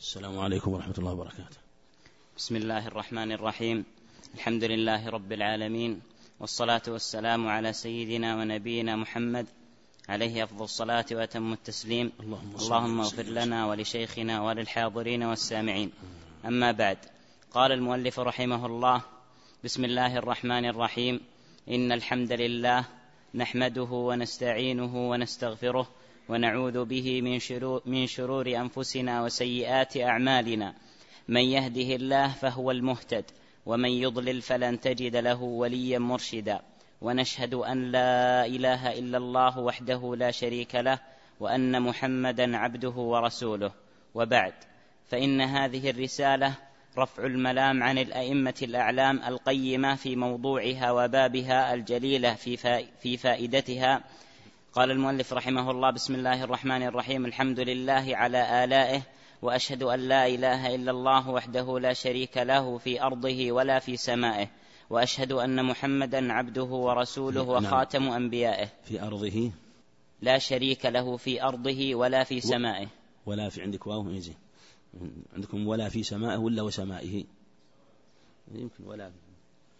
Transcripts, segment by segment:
السلام عليكم ورحمة الله وبركاته. بسم الله الرحمن الرحيم. الحمد لله رب العالمين والصلاة والسلام على سيدنا ونبينا محمد عليه أفضل الصلاة وأتم التسليم. اللهم, اللهم اغفر لنا ولشيخنا وللحاضرين والسامعين. أما بعد قال المؤلف رحمه الله بسم الله الرحمن الرحيم. إن الحمد لله نحمده ونستعينه ونستغفره ونعوذ به من شرور, من شرور أنفسنا وسيئات أعمالنا. من يهده الله فهو المهتد ومن يضلل فلن تجد له وليا مرشدا. ونشهد أن لا إله إلا الله وحده لا شريك له وأن محمدا عبده ورسوله. وبعد فإن هذه الرسالة رفع الملام عن الأئمة الأعلام القيمة في موضوعها وبابها الجليلة في, في فائدتها. قال المؤلف رحمه الله بسم الله الرحمن الرحيم الحمد لله على آلائه وأشهد أن لا إله إلا الله وحده لا شريك له في أرضه ولا في سمائه وأشهد أن محمدا عبده ورسوله نعم. وخاتم أنبيائه. في أرضه؟ لا شريك له في أرضه ولا في سمائه. ولا في عندك واو؟ يجي. عندكم ولا في سمائه ولا وسمائه؟ يمكن ولا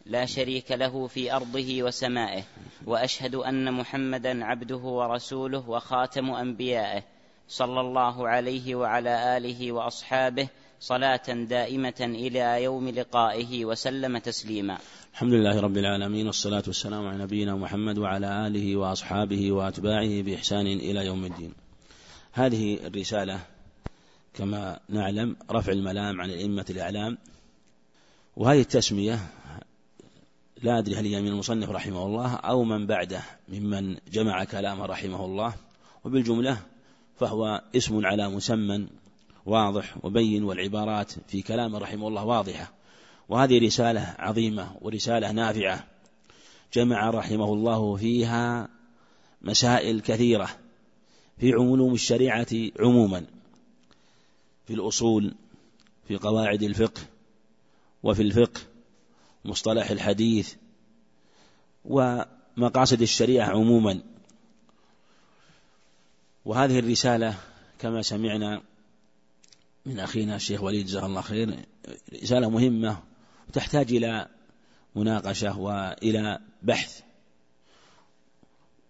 لا شريك له في أرضه وسمائه وأشهد أن محمدا عبده ورسوله وخاتم أنبيائه صلى الله عليه وعلى آله وأصحابه صلاة دائمة إلى يوم لقائه وسلم تسليما. الحمد لله رب العالمين والصلاة والسلام على نبينا محمد وعلى آله وأصحابه وأتباعه بإحسان إلى يوم الدين. هذه الرسالة كما نعلم رفع الملام عن الأئمة الأعلام وهذه التسمية لا أدري هل هي من المصنف رحمه الله أو من بعده ممن جمع كلامه رحمه الله وبالجملة فهو اسم على مسمى واضح وبين والعبارات في كلامه رحمه الله واضحة. وهذه رسالة عظيمة ورسالة نافعة جمع رحمه الله فيها مسائل كثيرة في علوم الشريعة عموما في الأصول في قواعد الفقه وفي الفقه مصطلح الحديث ومقاصد الشريعة عموما. وهذه الرسالة كما سمعنا من أخينا الشيخ وليد جزاه الله خير رسالة مهمة وتحتاج إلى مناقشة وإلى بحث.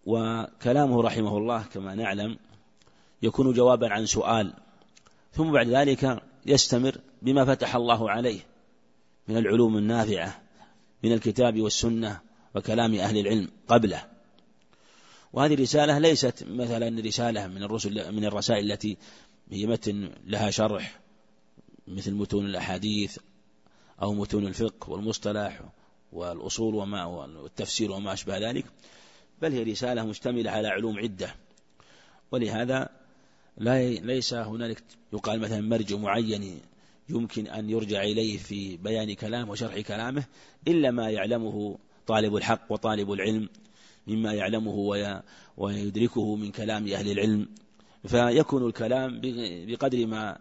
وكلامه رحمه الله كما نعلم يكون جوابا عن سؤال ثم بعد ذلك يستمر بما فتح الله عليه. من العلوم النافعة من الكتاب والسنة وكلام أهل العلم قبله. وهذه الرسالة ليست مثلا رسالة من الرسل من الرسائل التي هي متن لها شرح مثل متون الأحاديث أو متون الفقه والمصطلح والأصول وما والتفسير وما أشبه ذلك بل هي رسالة مشتملة على علوم عدة. ولهذا لا ليس هنالك يقال مثلا مرجع معين يمكن أن يرجع إليه في بيان كلام وشرح كلامه إلا ما يعلمه طالب الحق وطالب العلم مما يعلمه ويدركه من كلام أهل العلم. فيكون الكلام بقدر ما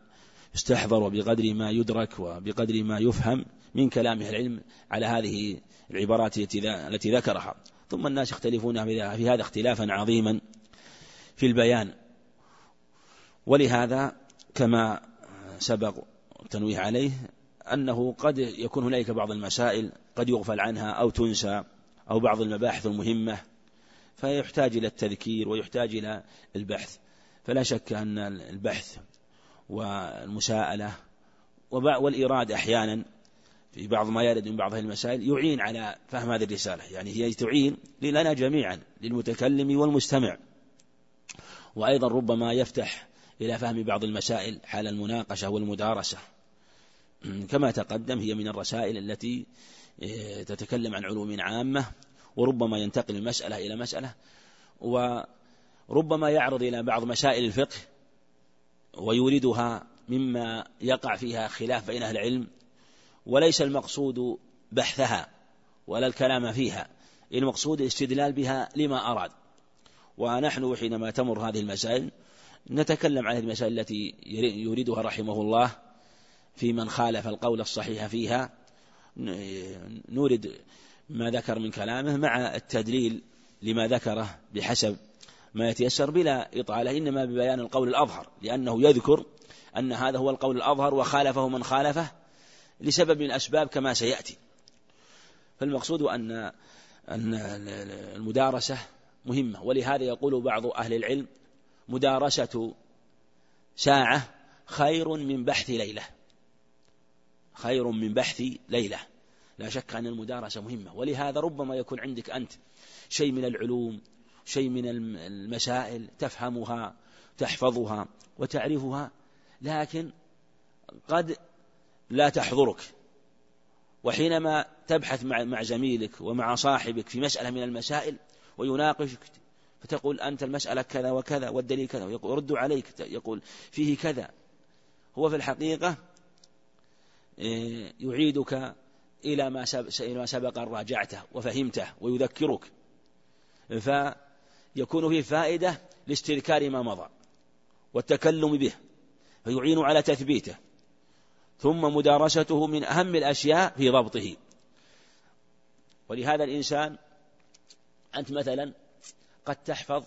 يستحضر وبقدر ما يدرك وبقدر ما يفهم من كلام أهل العلم على هذه العبارات التي ذكرها. ثم الناس يختلفون في هذا اختلافا عظيما في البيان. ولهذا كما سبق التنويه عليه أنه قد يكون هنالك بعض المسائل قد يغفل عنها أو تنسى أو بعض المباحث المهمة فيحتاج إلى التذكير ويحتاج إلى البحث. فلا شك أن البحث والمساءلة والإرادة أحيانا في بعض ما يرد من بعض المسائل يعين على فهم هذه الرسالة. يعني هي تعين لنا جميعا للمتكلم والمستمع. وأيضا ربما يفتح إلى فهم بعض المسائل حال المناقشة والمدارسة. كما تقدم هي من الرسائل التي إيه، تتكلم عن علوم عامة وربما ينتقل من مسألة إلى مسألة وربما يعرض إلى بعض مسائل الفقه ويوردها مما يقع فيها خلاف بين أهل العلم وليس المقصود بحثها ولا الكلام فيها المقصود الاستدلال بها لما أراد. ونحن حينما تمر هذه المسائل نتكلم عن المسائل التي يريدها رحمه الله في من خالف القول الصحيح فيها. نورد ما ذكر من كلامه مع التدليل لما ذكره بحسب ما يتيسر بلا إطالة إنما ببيان القول الأظهر لأنه يذكر أن هذا هو القول الأظهر وخالفه من خالفه لسبب من الأسباب كما سيأتي. فالمقصود أن أن المدارسة مهمة ولهذا يقول بعض أهل العلم مدارسة ساعة خير من بحث ليلة. خير من بحث ليلة. لا شك أن المدارسة مهمة. ولهذا ربما يكون عندك أنت شيء من العلوم شيء من المسائل تفهمها تحفظها وتعرفها لكن قد لا تحضرك. وحينما تبحث مع زميلك ومع صاحبك في مسألة من المسائل ويناقشك فتقول أنت المسألة كذا وكذا والدليل كذا ويرد عليك يقول فيه كذا. هو في الحقيقة إيه، يعيدك إلى ما إلى ما سبق أن راجعته وفهمته ويذكرك. فيكون فيه فائدة لاستذكار ما مضى والتكلم به فيعين على تثبيته. ثم مدارسته من أهم الأشياء في ضبطه. ولهذا الإنسان أنت مثلا قد تحفظ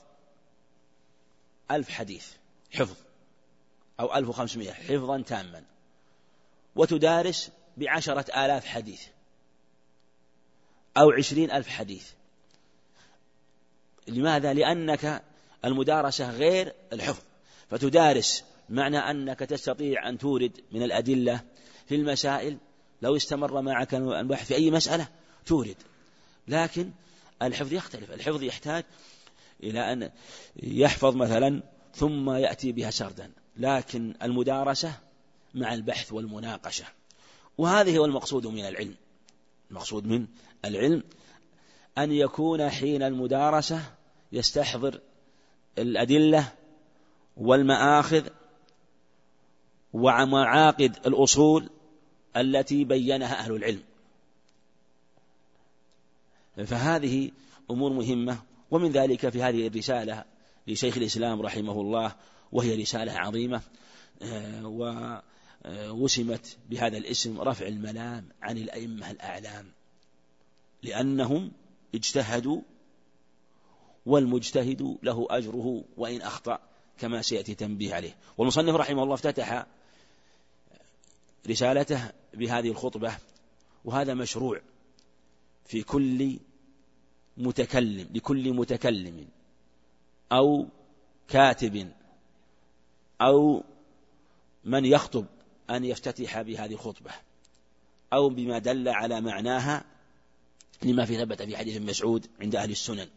ألف حديث حفظ أو ألف وخمسمائة حفظا تاما. وتدارس بعشرة آلاف حديث أو عشرين ألف حديث. لماذا؟ لأنك المدارسة غير الحفظ. فتدارس معنى أنك تستطيع أن تورد من الأدلة في المسائل. لو استمر معك البحث في أي مسألة تورد. لكن الحفظ يختلف. الحفظ يحتاج إلى أن يحفظ مثلا ثم يأتي بها سردا لكن المدارسة مع البحث والمناقشة. وهذه هو المقصود من العلم. المقصود من العلم أن يكون حين المدارسة يستحضر الأدلة والمآخذ ومعاقد الأصول التي بينها أهل العلم. فهذه أمور مهمة ومن ذلك في هذه الرسالة لشيخ الإسلام رحمه الله وهي رسالة عظيمة آه، ووسمت بهذا الاسم رفع الملام عن الأئمة الأعلام لأنهم اجتهدوا والمجتهد له أجره وإن أخطأ كما سيأتي تنبيه عليه. والمصنف رحمه الله افتتح رسالته بهذه الخطبة وهذا مشروع في كل متكلم لكل متكلم أو كاتب أو من يخطب أن يفتتح بهذه الخطبة أو بما دل على معناها لما في ثبت في حديث مسعود عند أهل السنن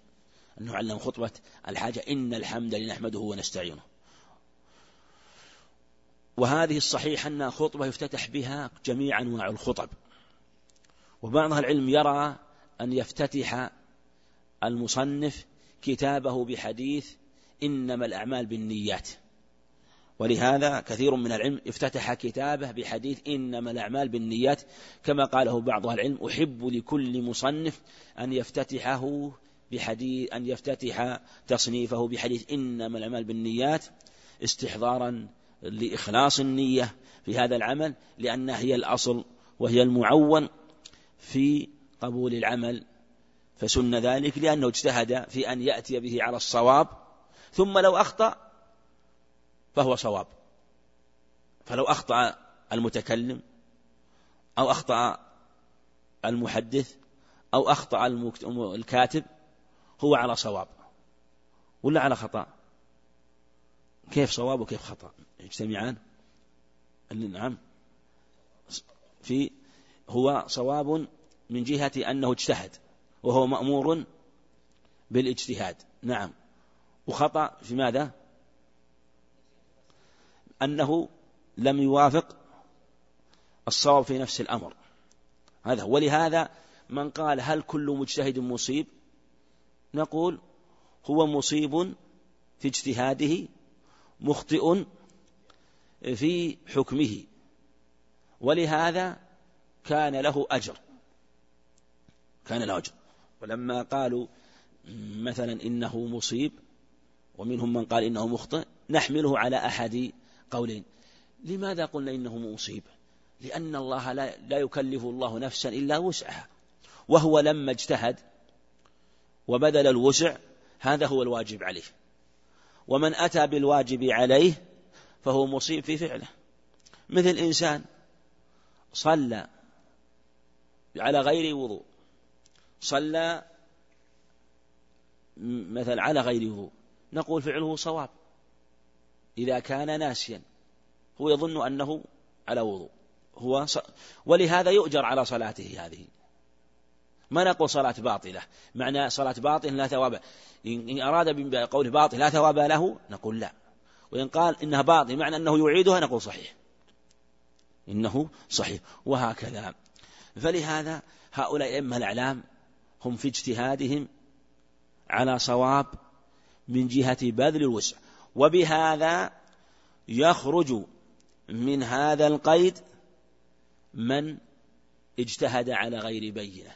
أنه علم خطبة الحاجة إن الحمد لنحمده ونستعينه. وهذه الصحيح أنها خطبة يفتتح بها جميع أنواع الخطب. وبعض العلم يرى أن يفتتح المصنف كتابه بحديث إنما الأعمال بالنيات. ولهذا كثير من العلم افتتح كتابه بحديث إنما الأعمال بالنيات كما قاله بعض العلم أحب لكل مصنف أن يفتتحه بحديث أن يفتتح تصنيفه بحديث إنما الأعمال بالنيات استحضارا لإخلاص النية في هذا العمل لأنها هي الأصل وهي المعون في قبول العمل فسن ذلك لأنه اجتهد في أن يأتي به على الصواب ثم لو أخطأ فهو صواب. فلو أخطأ المتكلم أو أخطأ المحدث أو أخطأ الكاتب هو على صواب. ولا على خطأ؟ كيف صواب وكيف خطأ؟ يجتمعان. نعم. في هو صواب من جهة أنه اجتهد. وهو مأمور بالاجتهاد. نعم. وخطأ في ماذا؟ أنه لم يوافق الصواب في نفس الأمر. هذا ولهذا من قال هل كل مجتهد مصيب؟ نقول هو مصيب في اجتهاده مخطئ في حكمه. ولهذا كان له أجر. كان له أجر. ولما قالوا مثلا إنه مصيب ومنهم من قال إنه مخطئ نحمله على أحد قولين. لماذا قلنا إنه مصيب؟ لأن الله لا, لا يكلف الله نفسا إلا وسعها. وهو لما اجتهد وبذل الوسع هذا هو الواجب عليه. ومن أتى بالواجب عليه فهو مصيب في فعله. مثل إنسان صلى على غير وضوء صلى مثلا على غير وضوء نقول فعله صواب. إذا كان ناسيا. هو يظن أنه على وضوء. هو ص... ولهذا يؤجر على صلاته هذه. ما نقول صلاة باطلة. معنى صلاة باطل لا ثواب. إن أراد بقوله باطل لا ثواب له نقول لا. وإن قال إنها باطل معنى أنه يعيدها نقول صحيح. إنه صحيح. وهكذا. فلهذا هؤلاء الأئمة الأعلام هم في اجتهادهم على صواب من جهة بذل الوسع. وبهذا يخرج من هذا القيد من اجتهد على غير بينة.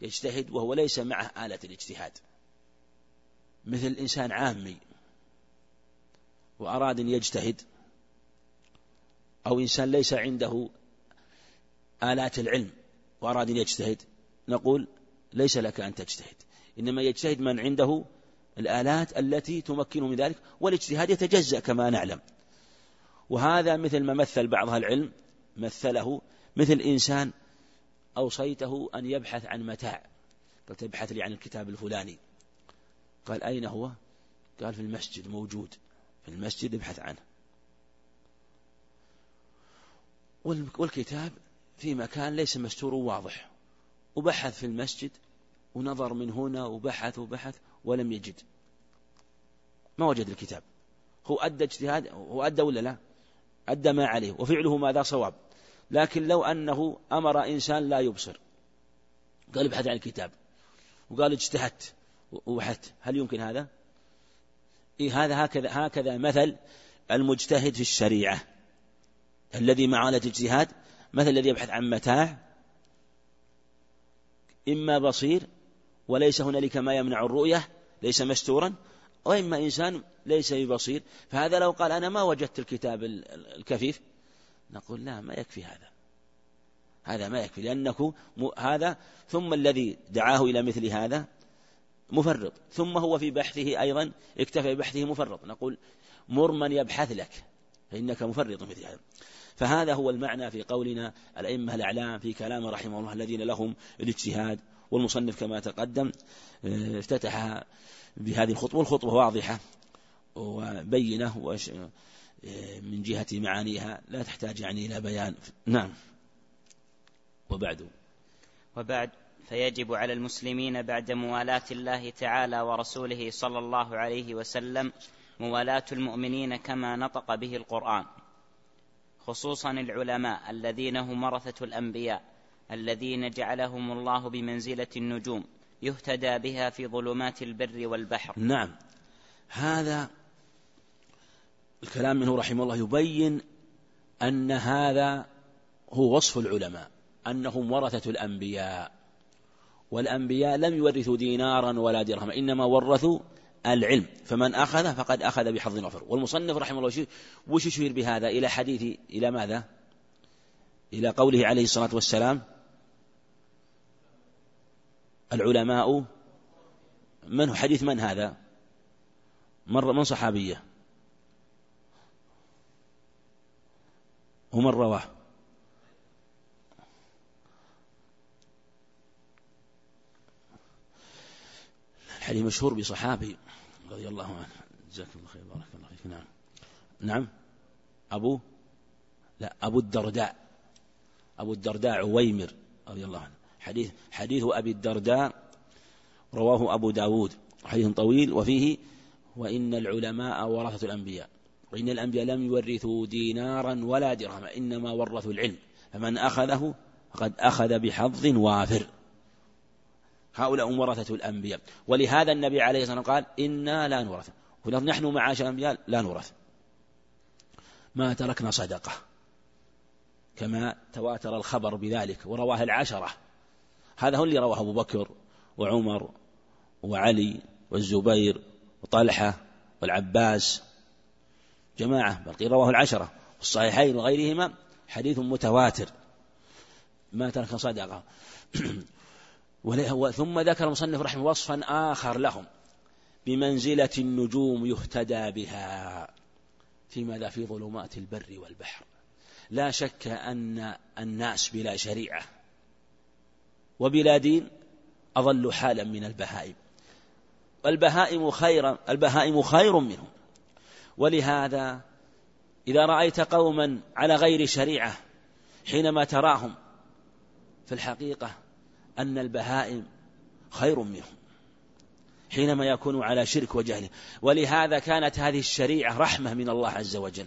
يجتهد وهو ليس معه آلة الاجتهاد. مثل إنسان عامي وأراد أن يجتهد أو إنسان ليس عنده آلات العلم وأراد أن يجتهد نقول ليس لك أن تجتهد. إنما يجتهد من عنده الآلات التي تمكنه من ذلك والاجتهاد يتجزأ كما نعلم. وهذا مثل ما مثل بعض العلم مثله مثل إنسان أوصيته أن يبحث عن متاع. قلت ابحث لي عن الكتاب الفلاني. قال أين هو؟ قال في المسجد موجود. في المسجد ابحث عنه. والكتاب في مكان ليس مستور واضح وبحث في المسجد ونظر من هنا وبحث وبحث ولم يجد. ما وجد الكتاب. هو أدى اجتهاد هو أدى ولا لا؟ أدى ما عليه وفعله ماذا؟ صواب. لكن لو أنه أمر إنسان لا يبصر. قال ابحث عن الكتاب. وقال اجتهدت وبحثت. هل يمكن هذا؟ إيه هذا هكذا هكذا مثل المجتهد في الشريعة. الذي مع الاجتهاد مثل الذي يبحث عن متاع إما بصير وليس هنالك ما يمنع الرؤية ليس مستورا وإما إنسان ليس ببصير. فهذا لو قال أنا ما وجدت الكتاب الكفيف نقول لا ما يكفي هذا. هذا ما يكفي لأنه هذا ثم الذي دعاه إلى مثل هذا مفرط. ثم هو في بحثه أيضا اكتفى ببحثه مفرط. نقول مر من يبحث لك فإنك مفرط مثل هذا. فهذا هو المعنى في قولنا الأئمة الأعلام في كلام رحمه الله الذين لهم الاجتهاد والمصنف كما تقدم آه، افتتح بهذه الخطوة والخطوة واضحة وبينة آه، من جهة معانيها لا تحتاج يعني إلى بيان. نعم. وبعد؟ وبعد فيجب على المسلمين بعد موالاة الله تعالى ورسوله صلى الله عليه وسلم موالاة المؤمنين كما نطق به القرآن. خصوصا العلماء الذين هم ورثة الأنبياء الذين جعلهم الله بمنزلة النجوم يهتدى بها في ظلمات البر والبحر. نعم. هذا الكلام منه رحمه الله يبين أن هذا هو وصف العلماء أنهم ورثة الأنبياء. والأنبياء لم يورثوا دينارا ولا درهما إنما ورثوا العلم فمن أخذ فقد أخذ بحظ وفر والمصنف رحمه الله وش يشير بهذا؟ إلى حديث إلى ماذا؟ إلى قوله عليه الصلاة والسلام العلماء من هو؟ حديث من هذا؟ من من صحابية؟ ومن رواه؟ الحديث مشهور بصحابي. رضي الله عنه. جزاك الله خير. بارك الله فيك. نعم. نعم. أبو؟ لا أبو الدرداء. أبو الدرداء عويمر رضي الله عنه. حديث حديث أبي الدرداء رواه أبو داود. حديث طويل وفيه وإن العلماء ورثة الأنبياء. وإن الأنبياء لم يورثوا دينارا ولا درهما إنما ورثوا العلم. فمن أخذه فقد أخذ بحظ وافر. هؤلاء ورثة الأنبياء. ولهذا النبي عليه الصلاة والسلام قال إنا لا نورث. نحن معاشر الأنبياء لا نورث. ما تركنا صدقة. كما تواتر الخبر بذلك ورواه العشرة. هذا هو اللي رواه أبو بكر وعمر وعلي والزبير وطلحة والعباس. جماعة بل رواه العشرة. والصحيحين وغيرهما حديث متواتر. ما ترك صدقة. ثم ذكر المصنف رحمه وصفا آخر لهم. بمنزلة النجوم يهتدى بها. في ماذا في ظلمات البر والبحر. لا شك أن الناس بلا شريعة. وبلا دين أضل حالا من البهائم. والبهائم خير البهائم خير منهم. ولهذا إذا رأيت قوما على غير شريعة حينما تراهم في الحقيقة أن البهائم خير منهم حينما يكونوا على شرك وجهل. ولهذا كانت هذه الشريعة رحمة من الله عز وجل.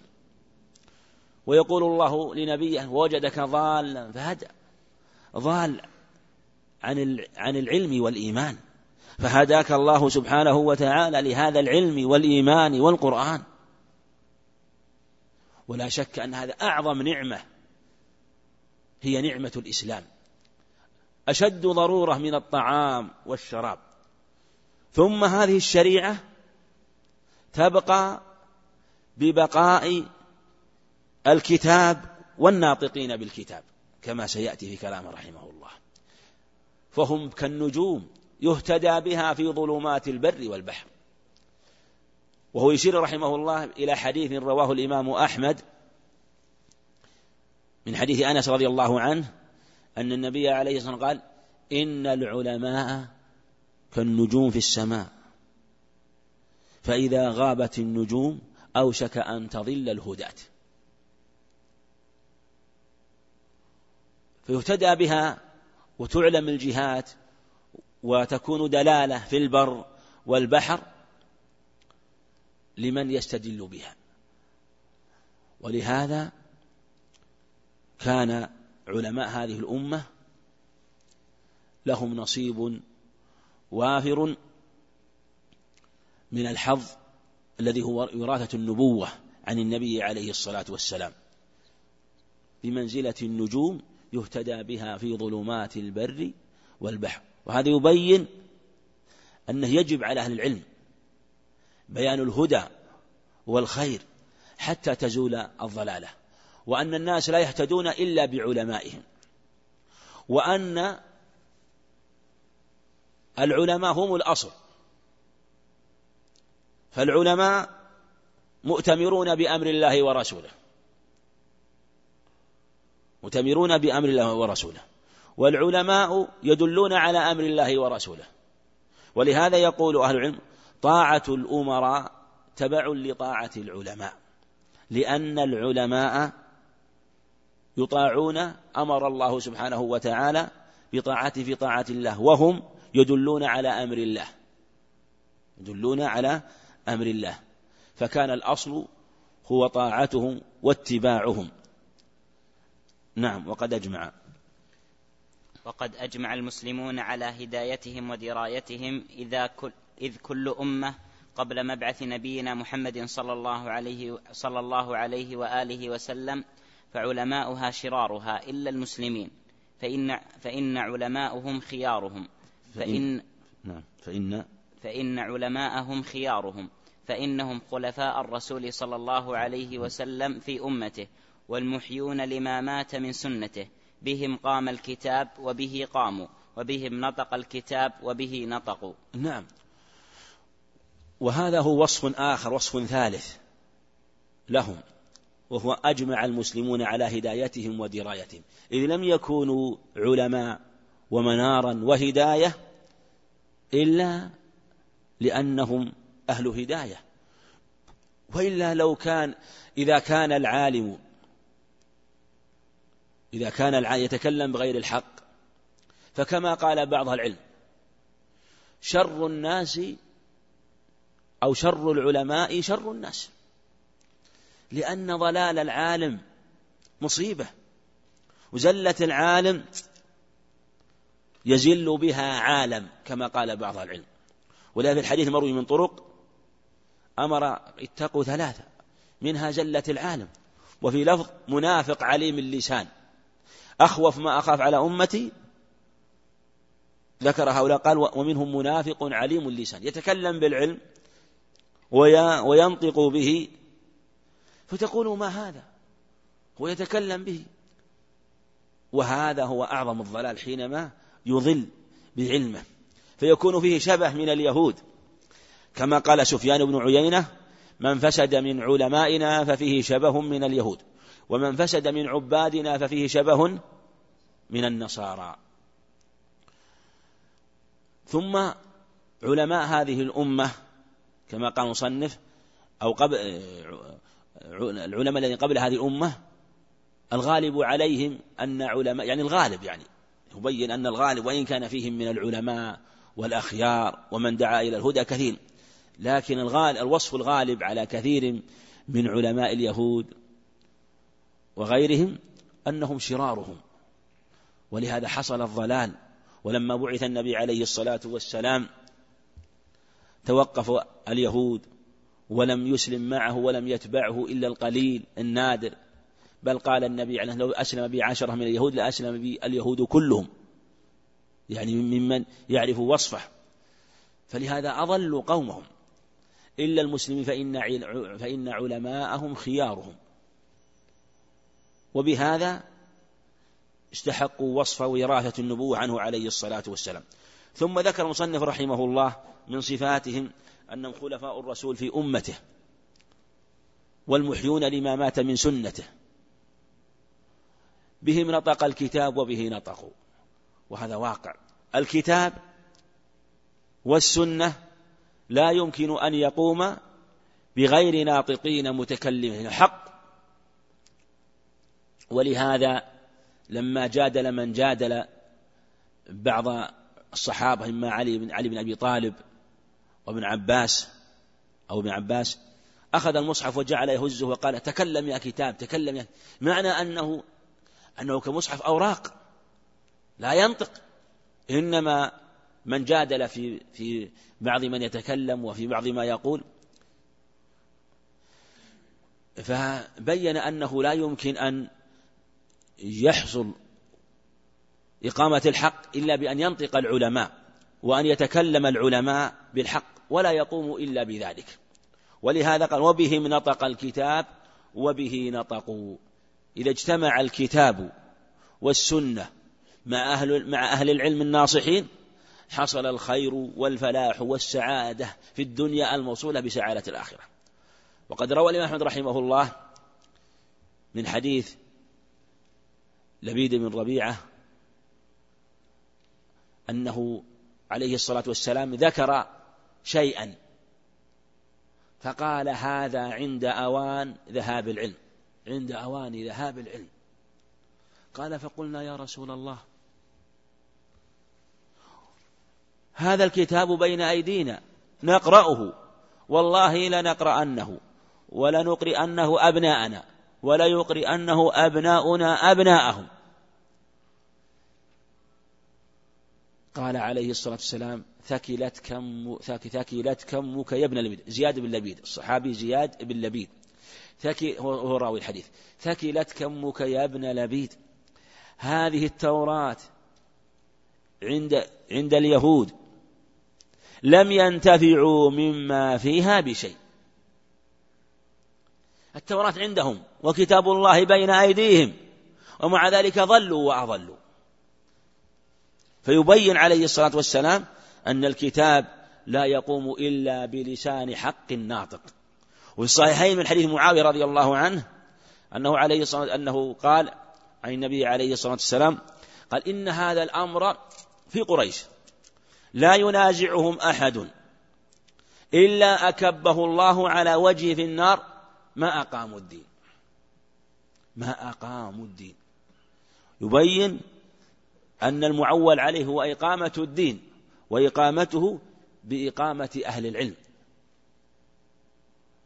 ويقول الله لنبيه وجدك ضالا فهدى ضال عن عن العلم والإيمان. فهداك الله سبحانه وتعالى لهذا العلم والإيمان والقرآن. ولا شك أن هذا أعظم نعمة هي نعمة الإسلام. أشد ضرورة من الطعام والشراب. ثم هذه الشريعة تبقى ببقاء الكتاب والناطقين بالكتاب كما سيأتي في كلام رحمه الله. فهم كالنجوم يهتدى بها في ظلمات البر والبحر. وهو يشير رحمه الله إلى حديث رواه الإمام أحمد من حديث أنس رضي الله عنه أن النبي عليه الصلاة والسلام قال إن العلماء كالنجوم في السماء. فإذا غابت النجوم أوشك أن تضل الهداة. فيهتدى بها وتعلم الجهات وتكون دلالة في البر والبحر لمن يستدل بها. ولهذا كان علماء هذه الأمة لهم نصيب وافر من الحظ الذي هو وراثة النبوة عن النبي عليه الصلاة والسلام. بمنزلة النجوم يهتدى بها في ظلمات البر والبحر. وهذا يبين أنه يجب على أهل العلم بيان الهدى والخير حتى تزول الضلالة. وأن الناس لا يهتدون إلا بعلمائهم. وأن العلماء هم الأصل. فالعلماء مؤتمرون بأمر الله ورسوله. مؤتمرون بأمر الله ورسوله. والعلماء يدلون على أمر الله ورسوله. ولهذا يقول أهل العلم طاعة الأمراء تبع لطاعة العلماء. لأن العلماء يطاعون أمر الله سبحانه وتعالى بطاعته في طاعة الله وهم يدلون على أمر الله. يدلون على أمر الله. فكان الأصل هو طاعتهم واتباعهم. نعم وقد أجمع. وقد أجمع المسلمون على هدايتهم ودرايتهم إذا كل إذ كل أمة قبل مبعث نبينا محمد صلى الله عليه صلى الله عليه وآله وسلم فعلماؤها شرارها إلا المسلمين. فإن فإن علماءهم خيارهم. فإن نعم. فإن فإن علماءهم خيارهم. فإنهم خلفاء الرسول صلى الله عليه وسلم في أمته والمحيون لما مات من سنته. بهم قام الكتاب وبه قاموا وبهم نطق الكتاب وبه نطقوا. نعم. وهذا هو وصف آخر وصف ثالث لهم. وهو أجمع المسلمون على هدايتهم ودرايتهم. إذ لم يكونوا علماء ومنارا وهداية إلا لأنهم أهل هداية. وإلا لو كان إذا كان العالم إذا كان العالم يتكلم بغير الحق فكما قال بعض العلم شر الناس أو شر العلماء شر الناس. لأن ضلال العالم مصيبة وزلة العالم يزل بها عالم كما قال بعض العلم. ولهذا الحديث مروي من طرق أمر اتقوا ثلاثة منها زلة العالم وفي لفظ منافق عليم اللسان أخوف ما أخاف على أمتي. ذكر هؤلاء قال ومنهم منافق عليم اللسان يتكلم بالعلم وينطق به فتقول ما هذا؟ هو يتكلم به. وهذا هو أعظم الضلال حينما يضل بعلمه. فيكون فيه شبه من اليهود. كما قال سفيان بن عيينة من فسد من علمائنا ففيه شبه من اليهود. ومن فسد من عبادنا ففيه شبه من النصارى. ثم علماء هذه الأمة كما قال المصنف أو قبل العلماء الذين قبل هذه الأمة الغالب عليهم أن علماء يعني الغالب يعني يبين أن الغالب وإن كان فيهم من العلماء والأخيار ومن دعا إلى الهدى كثير. لكن الغالب الوصف الغالب على كثير من علماء اليهود وغيرهم أنهم شرارهم ولهذا حصل الضلال. ولما بعث النبي عليه الصلاة والسلام توقف اليهود ولم يسلم معه ولم يتبعه إلا القليل النادر. بل قال النبي عليه لو أسلم بي عشرة من اليهود لأسلم بي اليهود كلهم. يعني ممن يعرف وصفه. فلهذا أضلوا قومهم. إلا المسلمين فإن فإن علماءهم خيارهم. وبهذا استحقوا وصف وراثة النبوة عنه عليه الصلاة والسلام. ثم ذكر المصنف رحمه الله من صفاتهم أنهم خلفاء الرسول في أمته والمحيون لما مات من سنته. بهم نطق الكتاب وبه نطقوا. وهذا واقع. الكتاب والسنة لا يمكن أن يقوم بغير ناطقين متكلمين. حق. ولهذا لما جادل من جادل بعض الصحابة إما علي بن علي بن أبي طالب وابن عباس أو ابن عباس أخذ المصحف وجعل يهزه وقال تكلم يا كتاب تكلم يا معنى أنه أنه كمصحف أوراق لا ينطق إنما من جادل في في بعض من يتكلم وفي بعض ما يقول. فبين أنه لا يمكن أن يحصل إقامة الحق إلا بأن ينطق العلماء. وأن يتكلم العلماء بالحق ولا يقوم إلا بذلك. ولهذا قال وبهم نطق الكتاب وبه نطقوا. إذا اجتمع الكتاب والسنة مع أهل, مع أهل العلم الناصحين حصل الخير والفلاح والسعادة في الدنيا الموصولة بسعادة الآخرة. وقد روى الإمام أحمد رحمه الله من حديث لبيد بن ربيعة أنه عليه الصلاة والسلام ذكر شيئا. فقال هذا عند أوان ذهاب العلم. عند أوان ذهاب العلم. قال فقلنا يا رسول الله هذا الكتاب بين أيدينا نقرأه. والله لنقرأنه ولنقرأنه أبناءنا ولا يقرئنه أبناؤنا أبناءهم. قال عليه الصلاة والسلام ثكلت كم ثكلت كمك يا ابن لبيد. زياد بن لبيد الصحابي زياد بن لبيد. ثكي هو راوي الحديث. ثكلت كمك يا ابن لبيد. هذه التوراة عند عند اليهود. لم ينتفعوا مما فيها بشيء. التوراة عندهم وكتاب الله بين أيديهم ومع ذلك ضلوا وأضلوا. فيبين عليه الصلاة والسلام أن الكتاب لا يقوم إلا بلسان حق ناطق. وفي الصحيحين من حديث معاوية رضي الله عنه أنه عليه الصلاة أنه قال عن النبي عليه الصلاة والسلام قال إن هذا الأمر في قريش. لا ينازعهم أحد إلا أكبه الله على وجهه في النار. ما أقاموا الدين. ما أقاموا الدين. يبين أن المعول عليه هو إقامة الدين وإقامته بإقامة أهل العلم.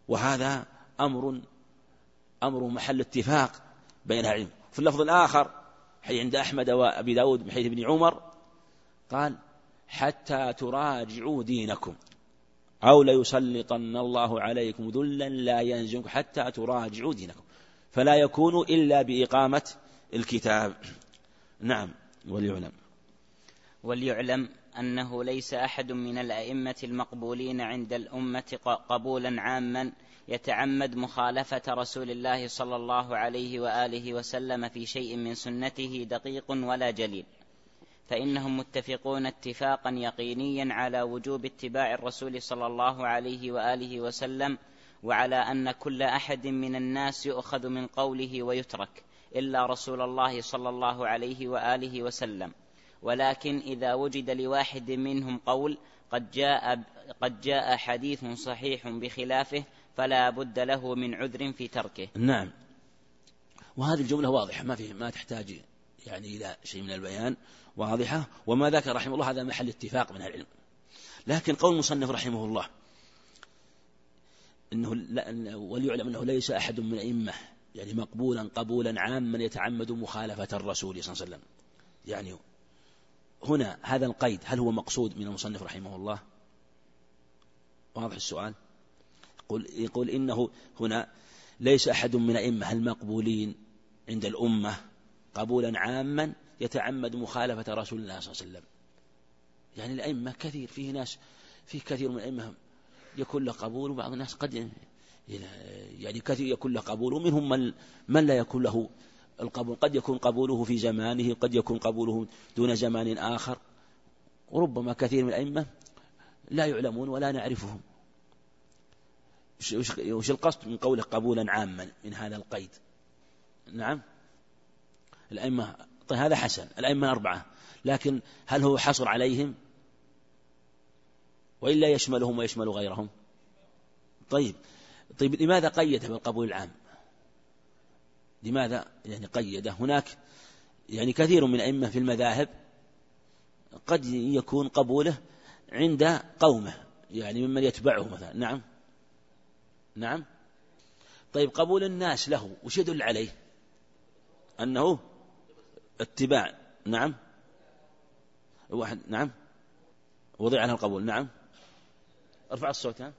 وهذا أمر أمر محل اتفاق بين أهل العلم. في اللفظ الآخر حي عند أحمد وأبي داود من حيث ابن عمر قال حتى تراجعوا دينكم أو ليسلطن الله عليكم ذلا لا ينزلكم حتى تراجعوا دينكم. فلا يكون إلا بإقامة الكتاب. نعم. وليعلم. وليعلم أنه ليس أحد من الأئمة المقبولين عند الأمة قبولا عاما يتعمد مخالفة رسول الله صلى الله عليه وآله وسلم في شيء من سنته دقيق ولا جليل. فإنهم متفقون اتفاقا يقينيا على وجوب اتباع الرسول صلى الله عليه وآله وسلم وعلى أن كل أحد من الناس يؤخذ من قوله ويترك. إلا رسول الله صلى الله عليه وآله وسلم ولكن إذا وجد لواحد منهم قول قد جاء قد جاء حديث صحيح بخلافه فلا بد له من عذر في تركه. نعم. وهذه الجملة واضحة ما في ما تحتاج يعني إلى شيء من البيان واضحة وما ذكر رحمه الله هذا محل اتفاق من العلم. لكن قول المصنف رحمه الله إنه وليعلم أنه ليس أحد من الائمه يعني مقبولا قبولا عاما يتعمد مخالفة الرسول صلى الله عليه وسلم. يعني هنا هذا القيد هل هو مقصود من المصنف رحمه الله؟ واضح السؤال؟ يقول, يقول إنه هنا ليس أحد من الأئمة المقبولين عند الأمة قبولا عاما يتعمد مخالفة رسول الله صلى الله عليه وسلم يعني الأئمة كثير فيه ناس في كثير من الأئمة يكون له قبول وبعض الناس قد يعني كثير يكون له قبول ومنهم من من لا يكون له القبول. قد يكون قبوله في زمانه قد يكون قبوله دون زمان آخر. وربما كثير من الأئمة لا يعلمون ولا نعرفهم. وش القصد من قوله قبولا عاما من هذا القيد؟ نعم. الأئمة طيب هذا حسن. الأئمة أربعة. لكن هل هو حصر عليهم؟ وإلا يشملهم ويشمل غيرهم؟ طيب. طيب لماذا قيده بالقبول العام؟ لماذا؟ يعني قيده. هناك يعني كثير من الأئمة في المذاهب قد يكون قبوله عند قومه يعني ممن يتبعه مثلا. نعم. نعم. طيب قبول الناس له وش يدل عليه؟ أنه اتباع. نعم. واحد نعم. وضع عنها القبول. نعم. ارفع الصوت ها.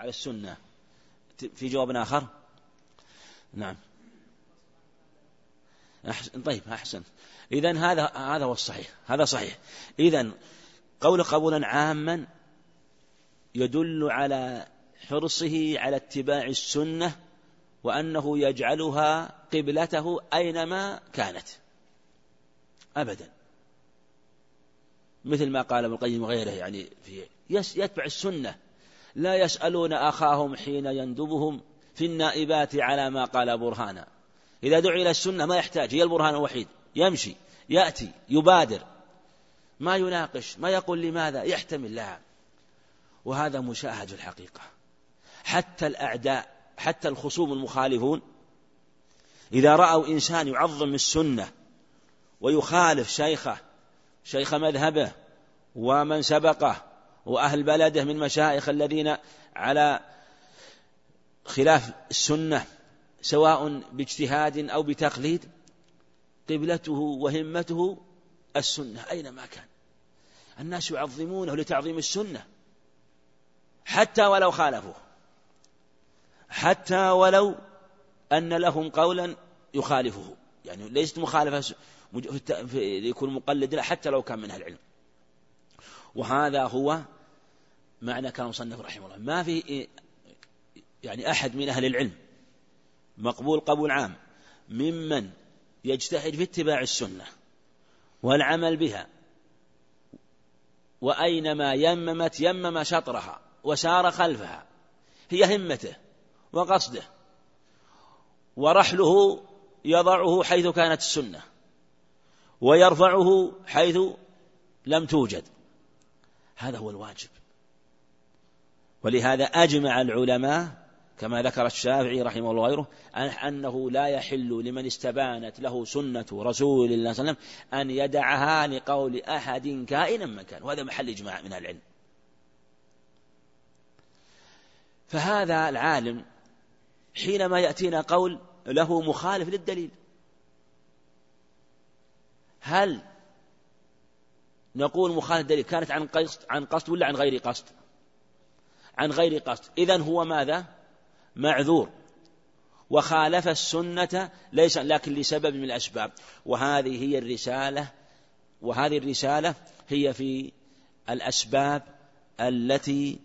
على السنة. في جواب آخر؟ نعم. أحسن طيب أحسن. إذا هذا هذا هو الصحيح. هذا صحيح. إذا قول قبولا عاما يدل على حرصه على اتباع السنة وأنه يجعلها قبلته أينما كانت. أبدا. مثل ما قال ابن القيم وغيره يعني في يتبع السنة لا يسألون أخاهم حين يندبهم في النائبات على ما قال برهانا. إذا دعي إلى السنة ما يحتاج هي البرهان الوحيد. يمشي يأتي يبادر. ما يناقش ما يقول لماذا يحتمل لها وهذا مشاهد الحقيقة. حتى الأعداء حتى الخصوم المخالفون إذا رأوا إنسان يعظم السنة ويخالف شيخه شيخ مذهبه ومن سبقه وأهل بلده من مشايخ الذين على خلاف السنة سواء باجتهاد أو بتقليد قبلته وهمته السنة أينما كان؟ الناس يعظمونه لتعظيم السنة حتى ولو خالفوه حتى ولو أن لهم قولا يخالفه يعني ليست مخالفة يكون مقلد حتى لو كان من أهل العلم. وهذا هو معنى كلام مصنف رحمه الله. ما في يعني أحد من أهل العلم مقبول قبول عام ممن يجتهد في اتباع السنة والعمل بها وأينما يممت يمم شطرها وسار خلفها هي همته وقصده ورحله يضعه حيث كانت السنة ويرفعه حيث لم توجد. هذا هو الواجب. ولهذا أجمع العلماء كما ذكر الشافعي رحمه الله وغيره أنه لا يحل لمن استبانت له سنة رسول الله صلى الله عليه وسلم أن يدعها لقول أحد كائنا من كان وهذا محل إجماع من العلم فهذا العالم حينما يأتينا قول له مخالف للدليل هل نقول مخالف الدليل كانت عن قصد عن قصد ولا عن غير قصد؟ عن غير قصد. إذن هو ماذا؟ معذور. وخالف السنة ليس لكن لسبب من الأسباب. وهذه هي الرسالة وهذه الرسالة هي في الأسباب التي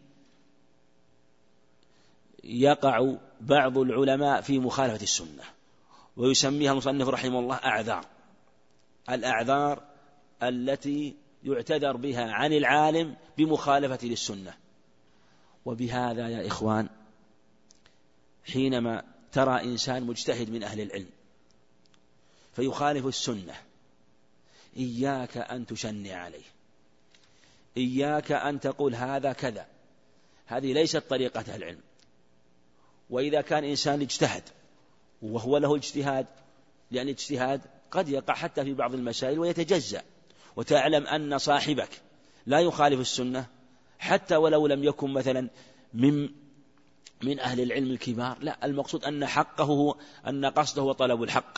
يقع بعض العلماء في مخالفة السنة. ويسميها المصنف رحمه الله أعذار. الأعذار التي يعتذر بها عن العالم بمخالفة للسنة. وبهذا يا إخوان حينما ترى إنسان مجتهد من أهل العلم فيخالف السنة إياك أن تشنع عليه إياك أن تقول هذا كذا هذه ليست طريقة العلم. وإذا كان إنسان اجتهد وهو له اجتهاد لأن الاجتهاد قد يقع حتى في بعض المسائل ويتجزأ وتعلم أن صاحبك لا يخالف السنة حتى ولو لم يكن مثلا من من أهل العلم الكبار. لا المقصود أن حقه هو أن قصده هو طلب الحق.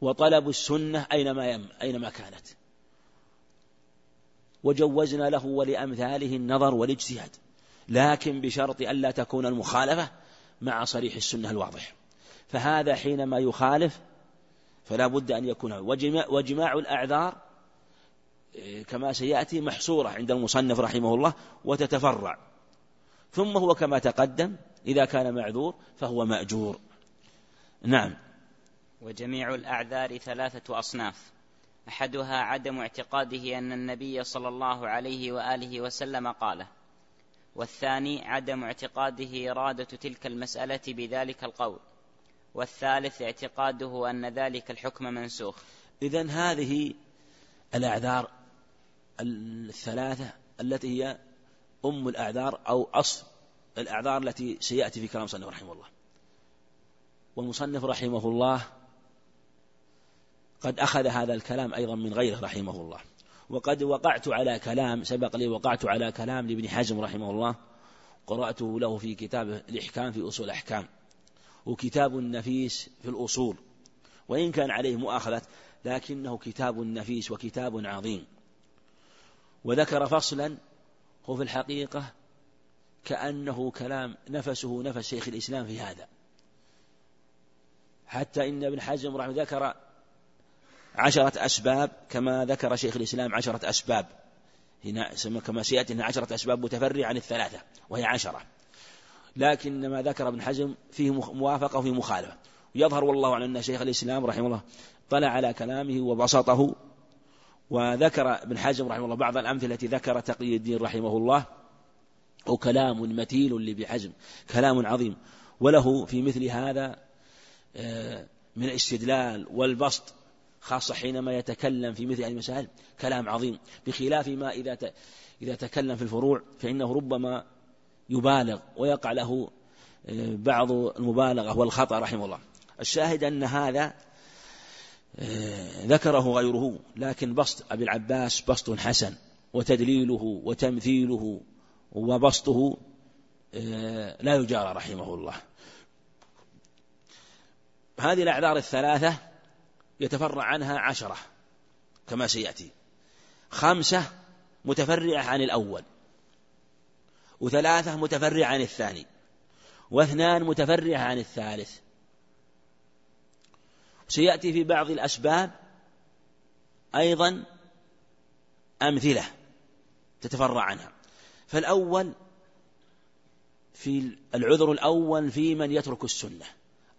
وطلب السنة أينما يم أينما كانت. وجوزنا له ولأمثاله النظر والاجتهاد. لكن بشرط ألا تكون المخالفة مع صريح السنة الواضح. فهذا حينما يخالف فلا بد أن يكون وجماع, وجماع الأعذار كما سيأتي محصورة عند المصنف رحمه الله وتتفرع. ثم هو كما تقدم إذا كان معذور فهو مأجور. نعم. وجميع الأعذار ثلاثة أصناف. أحدها عدم اعتقاده أن النبي صلى الله عليه وآله وسلم قاله. والثاني عدم اعتقاده إرادة تلك المسألة بذلك القول. والثالث اعتقاده أن ذلك الحكم منسوخ. إذا هذه الأعذار الثلاثة التي هي أم الأعذار أو أصل الأعذار التي سيأتي في كلام المصنف رحمه الله. والمصنف رحمه الله قد أخذ هذا الكلام أيضا من غيره رحمه الله. وقد وقعت على كلام سبق لي وقعت على كلام لابن حزم رحمه الله. قرأته له في كتاب الإحكام في أصول الأحكام. وكتاب نفيس في الأصول. وإن كان عليه مؤاخذة لكنه كتاب نفيس وكتاب عظيم. وذكر فصلا هو في الحقيقة كأنه كلام نفسه نفس شيخ الإسلام في هذا. حتى إن ابن حزم رحمه ذكر عشرة أسباب كما ذكر شيخ الإسلام عشرة أسباب. هنا كما سيأتي أنها عشرة أسباب متفرعة عن الثلاثة وهي عشرة. لكن ما ذكر ابن حزم فيه موافقة وفيه مخالفة. يظهر والله أن شيخ الإسلام رحمه الله طلع على كلامه وبسطه وذكر ابن حزم رحمه الله بعض الأمثلة التي ذكر تقي الدين رحمه الله وكلام متين لابن حزم كلام عظيم. وله في مثل هذا آه، من الاستدلال والبسط خاصة حينما يتكلم في مثل هذه المسائل كلام عظيم. بخلاف ما إذا إذا تكلم في الفروع فإنه ربما يبالغ ويقع له آه، بعض المبالغة والخطأ رحمه الله. الشاهد أن هذا ذكره غيره. لكن بسط أبي العباس بسط حسن وتدليله وتمثيله وبسطه آه، لا يجارى رحمه الله. هذه الأعذار الثلاثة يتفرع عنها عشرة كما سيأتي. خمسة متفرعة عن الأول وثلاثة متفرعة عن الثاني واثنان متفرعة عن الثالث. سيأتي في بعض الأسباب أيضا أمثلة تتفرع عنها. فالأول في العذر الأول في من يترك السنة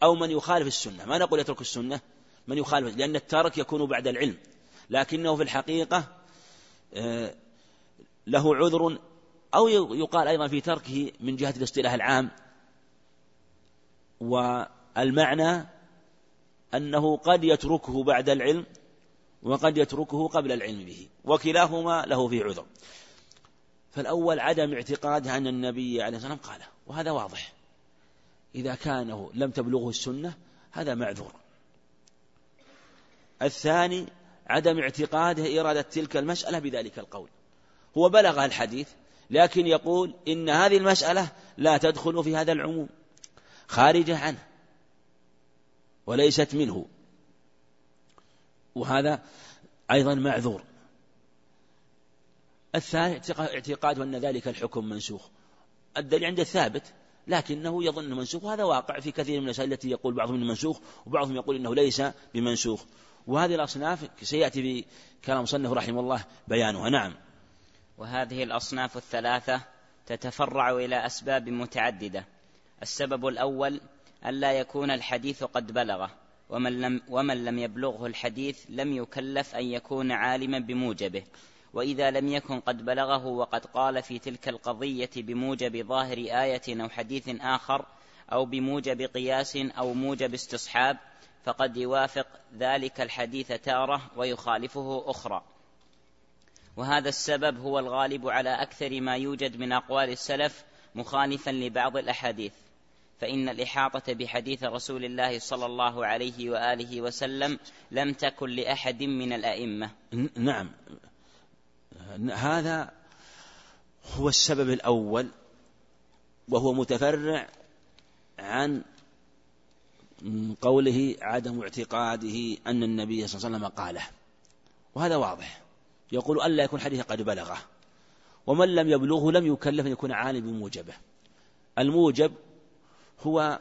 أو من يخالف السنة. ما نقول يترك السنة؟ من يخالف لأن الترك يكون بعد العلم. لكنه في الحقيقة آه، له عذر أو يقال أيضا في تركه من جهة الاصطلاح العام والمعنى أنه قد يتركه بعد العلم وقد يتركه قبل العلم به وكلاهما له في عذر. فالأول عدم اعتقاده أن النبي عليه الصلاة والسلام قاله وهذا واضح. إذا كانه لم تبلغه السنة هذا معذور. الثاني عدم اعتقاده إرادة تلك المسألة بذلك القول. هو بلغ الحديث لكن يقول إن هذه المسألة لا تدخل في هذا العموم خارجة عنه. وليست منه. وهذا أيضا معذور. الثاني اعتقاد أن ذلك الحكم منسوخ. الدليل عند الثابت لكنه يظن منسوخ. وهذا واقع في كثير من المسائل التي يقول بعضهم انه منسوخ وبعضهم يقول إنه ليس بمنسوخ. وهذه الأصناف سيأتي في كلام مصنف رحمه الله بيانها. نعم. وهذه الأصناف الثلاثة تتفرع إلى أسباب متعددة. السبب الأول ألا يكون الحديث قد بلغه ومن لم, ومن لم يبلغه الحديث لم يكلف أن يكون عالما بموجبه. وإذا لم يكن قد بلغه وقد قال في تلك القضية بموجب ظاهر آية أو حديث آخر أو بموجب قياس أو موجب استصحاب فقد يوافق ذلك الحديث تارة ويخالفه أخرى. وهذا السبب هو الغالب على أكثر ما يوجد من أقوال السلف مخالفا لبعض الأحاديث. فإن الإحاطة بحديث رسول الله صلى الله عليه وآله وسلم لم تكن لأحد من الأئمة. نعم. هذا هو السبب الأول وهو متفرع عن قوله عدم اعتقاده أن النبي صلى الله عليه وسلم قاله. وهذا واضح. يقول ألا يكون حديث قد بلغه ومن لم يبلغه لم يكلف أن يكون عالم بموجبه. الموجب هو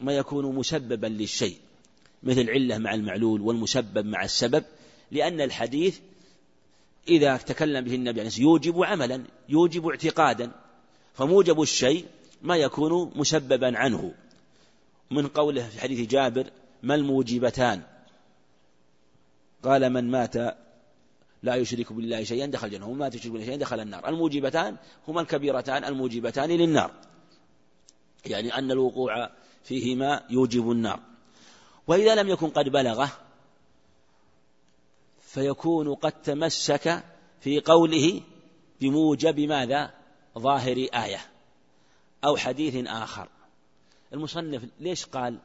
ما يكون مسببا للشيء مثل العلة مع المعلول والمسبب مع السبب لأن الحديث إذا تكلم به النبي عليه يوجب عملا يوجب اعتقادا فموجب الشيء ما يكون مسببا عنه. من قوله في حديث جابر ما الموجبتان؟ قال من مات لا يشرك بالله شيئا دخل الجنة ومن مات يشرك بالله شيئا دخل النار. الموجبتان هما الكبيرتان الموجبتان للنار. يعني أن الوقوع فيهما يوجب النار. وإذا لم يكن قد بلغه فيكون قد تمسك في قوله بموجب ماذا؟ ظاهر آية أو حديث آخر. المصنف ليش قال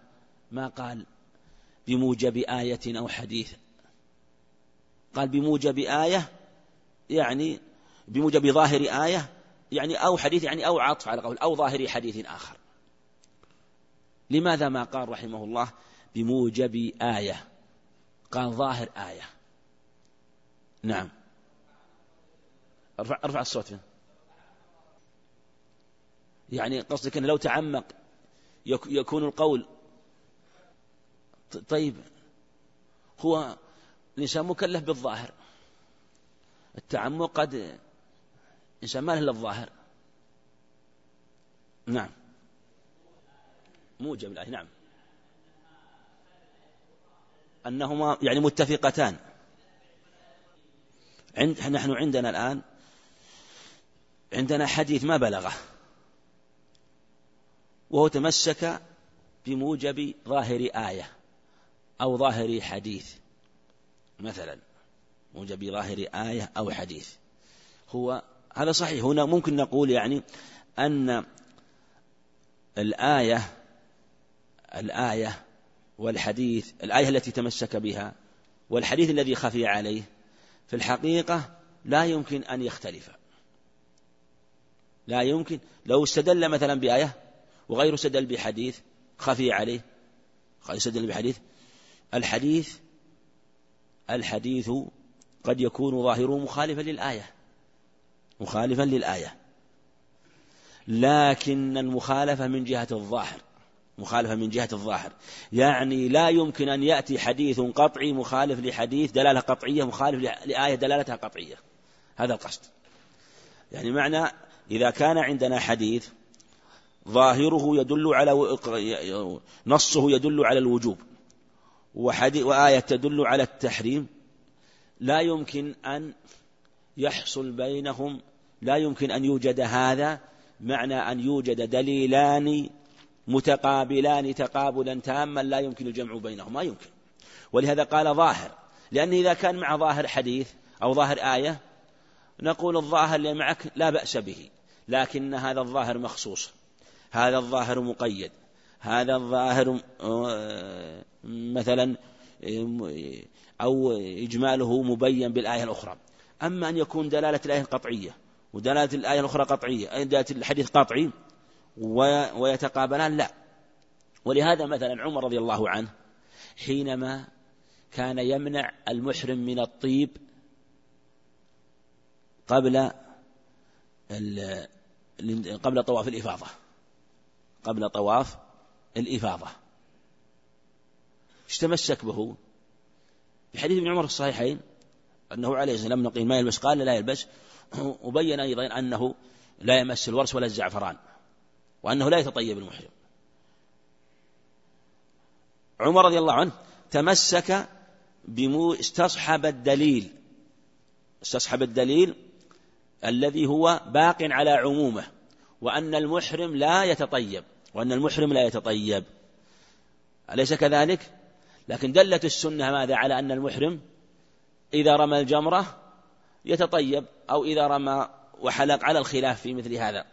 ما قال بموجب آية أو حديث؟ قال بموجب آية يعني بموجب ظاهر آية يعني أو حديث يعني أو عطف على قول أو ظاهر حديث آخر. لماذا ما قال رحمه الله بموجب آية؟ قال ظاهر آية. نعم. ارفع ارفع الصوت. يعني قصدك أن لو تعمق يكون القول. طيب. هو الإنسان مكلف بالظاهر. التعمق قد الإنسان ما له إلا الظاهر. نعم. موجب الآية نعم. أنهما يعني متفقتان. عند نحن عندنا الآن عندنا حديث ما بلغه. وهو تمسك بموجب ظاهر آية أو ظاهر حديث. مثلا موجب ظاهر آية أو حديث. هو هذا صحيح. هنا ممكن نقول يعني أن الآية الآية والحديث الآية التي تمسك بها والحديث الذي خفي عليه في الحقيقة لا يمكن أن يختلفا لا يمكن. لو استدل مثلا بآية وغيره استدل بحديث خفي عليه استدل بحديث الحديث الحديث قد يكون ظاهره مخالفا للآية مخالفا للآية. لكن المخالفة من جهة الظاهر. مخالفة من جهة الظاهر. يعني لا يمكن أن يأتي حديث قطعي مخالف لحديث دلالة قطعية مخالف لآية دلالتها قطعية. هذا القصد. يعني معنى إذا كان عندنا حديث ظاهره يدل على نصه يدل على الوجوب وآية تدل على التحريم لا يمكن أن يحصل بينهم لا يمكن أن يوجد هذا معنى أن يوجد دليلان متقابلان تقابلا تاما لا يمكن الجمع بينهما ما يمكن. ولهذا قال ظاهر لأن إذا كان مع ظاهر حديث أو ظاهر آية نقول الظاهر اللي معك لا بأس به لكن هذا الظاهر مخصوص هذا الظاهر مقيد هذا الظاهر آه، مثلا أو إجماله مبين بالآية الأخرى. أما أن يكون دلالة الآية قطعية ودلالة الآية الأخرى قطعية دلالة الحديث قطعي ويتقابلان لا. ولهذا مثلا عمر رضي الله عنه حينما كان يمنع المحرم من الطيب قبل قبل طواف الإفاضة. قبل طواف الإفاضة. إيش تمسك به بحديث ابن عمر في الصحيحين أنه عليه الصلاة والسلام نقي ما يلبس؟ قال لا يلبس. وبين أيضا أنه لا يمس الورس ولا الزعفران. وأنه لا يتطيب المحرم. عمر رضي الله عنه تمسك بمو استصحب الدليل. استصحب الدليل الذي هو باق على عمومه وأن المحرم لا يتطيب وأن المحرم لا يتطيب. أليس كذلك؟ لكن دلت السنة ماذا على أن المحرم إذا رمى الجمرة يتطيب أو إذا رمى وحلق على الخلاف في مثل هذا.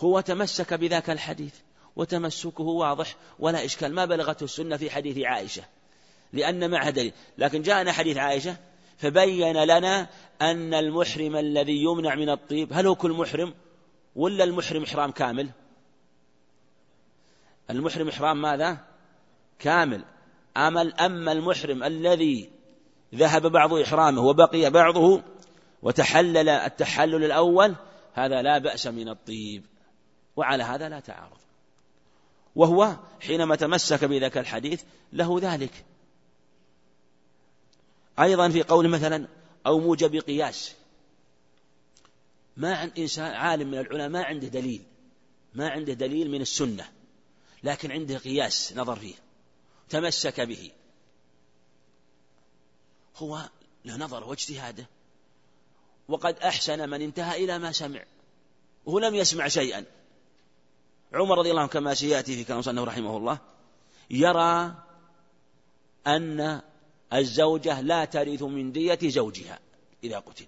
هو تمسك بذاك الحديث وتمسكه واضح ولا إشكال. ما بلغته السنة في حديث عائشة لأن معها دليل. لكن جاءنا حديث عائشة فبين لنا أن المحرم الذي يمنع من الطيب هل هو كل محرم ولا المحرم إحرام كامل؟ المحرم إحرام ماذا؟ كامل. أما المحرم الذي ذهب بعض إحرامه وبقي بعضه وتحلل التحلل الأول هذا لا بأس من الطيب. وعلى هذا لا تعارض. وهو حينما تمسك بذاك الحديث له ذلك. أيضا في قول مثلا أو موجب قياس. ما عند إنسان عالم من العلماء ما عنده دليل. ما عنده دليل من السنة. لكن عنده قياس نظر فيه. تمسك به. هو له نظر واجتهاده. وقد أحسن من انتهى إلى ما سمع. وهو لم يسمع شيئا. عمر رضي الله عنه كما سيأتي في كلام صنه رحمه الله يرى أن الزوجة لا ترث من دية زوجها إذا قتل.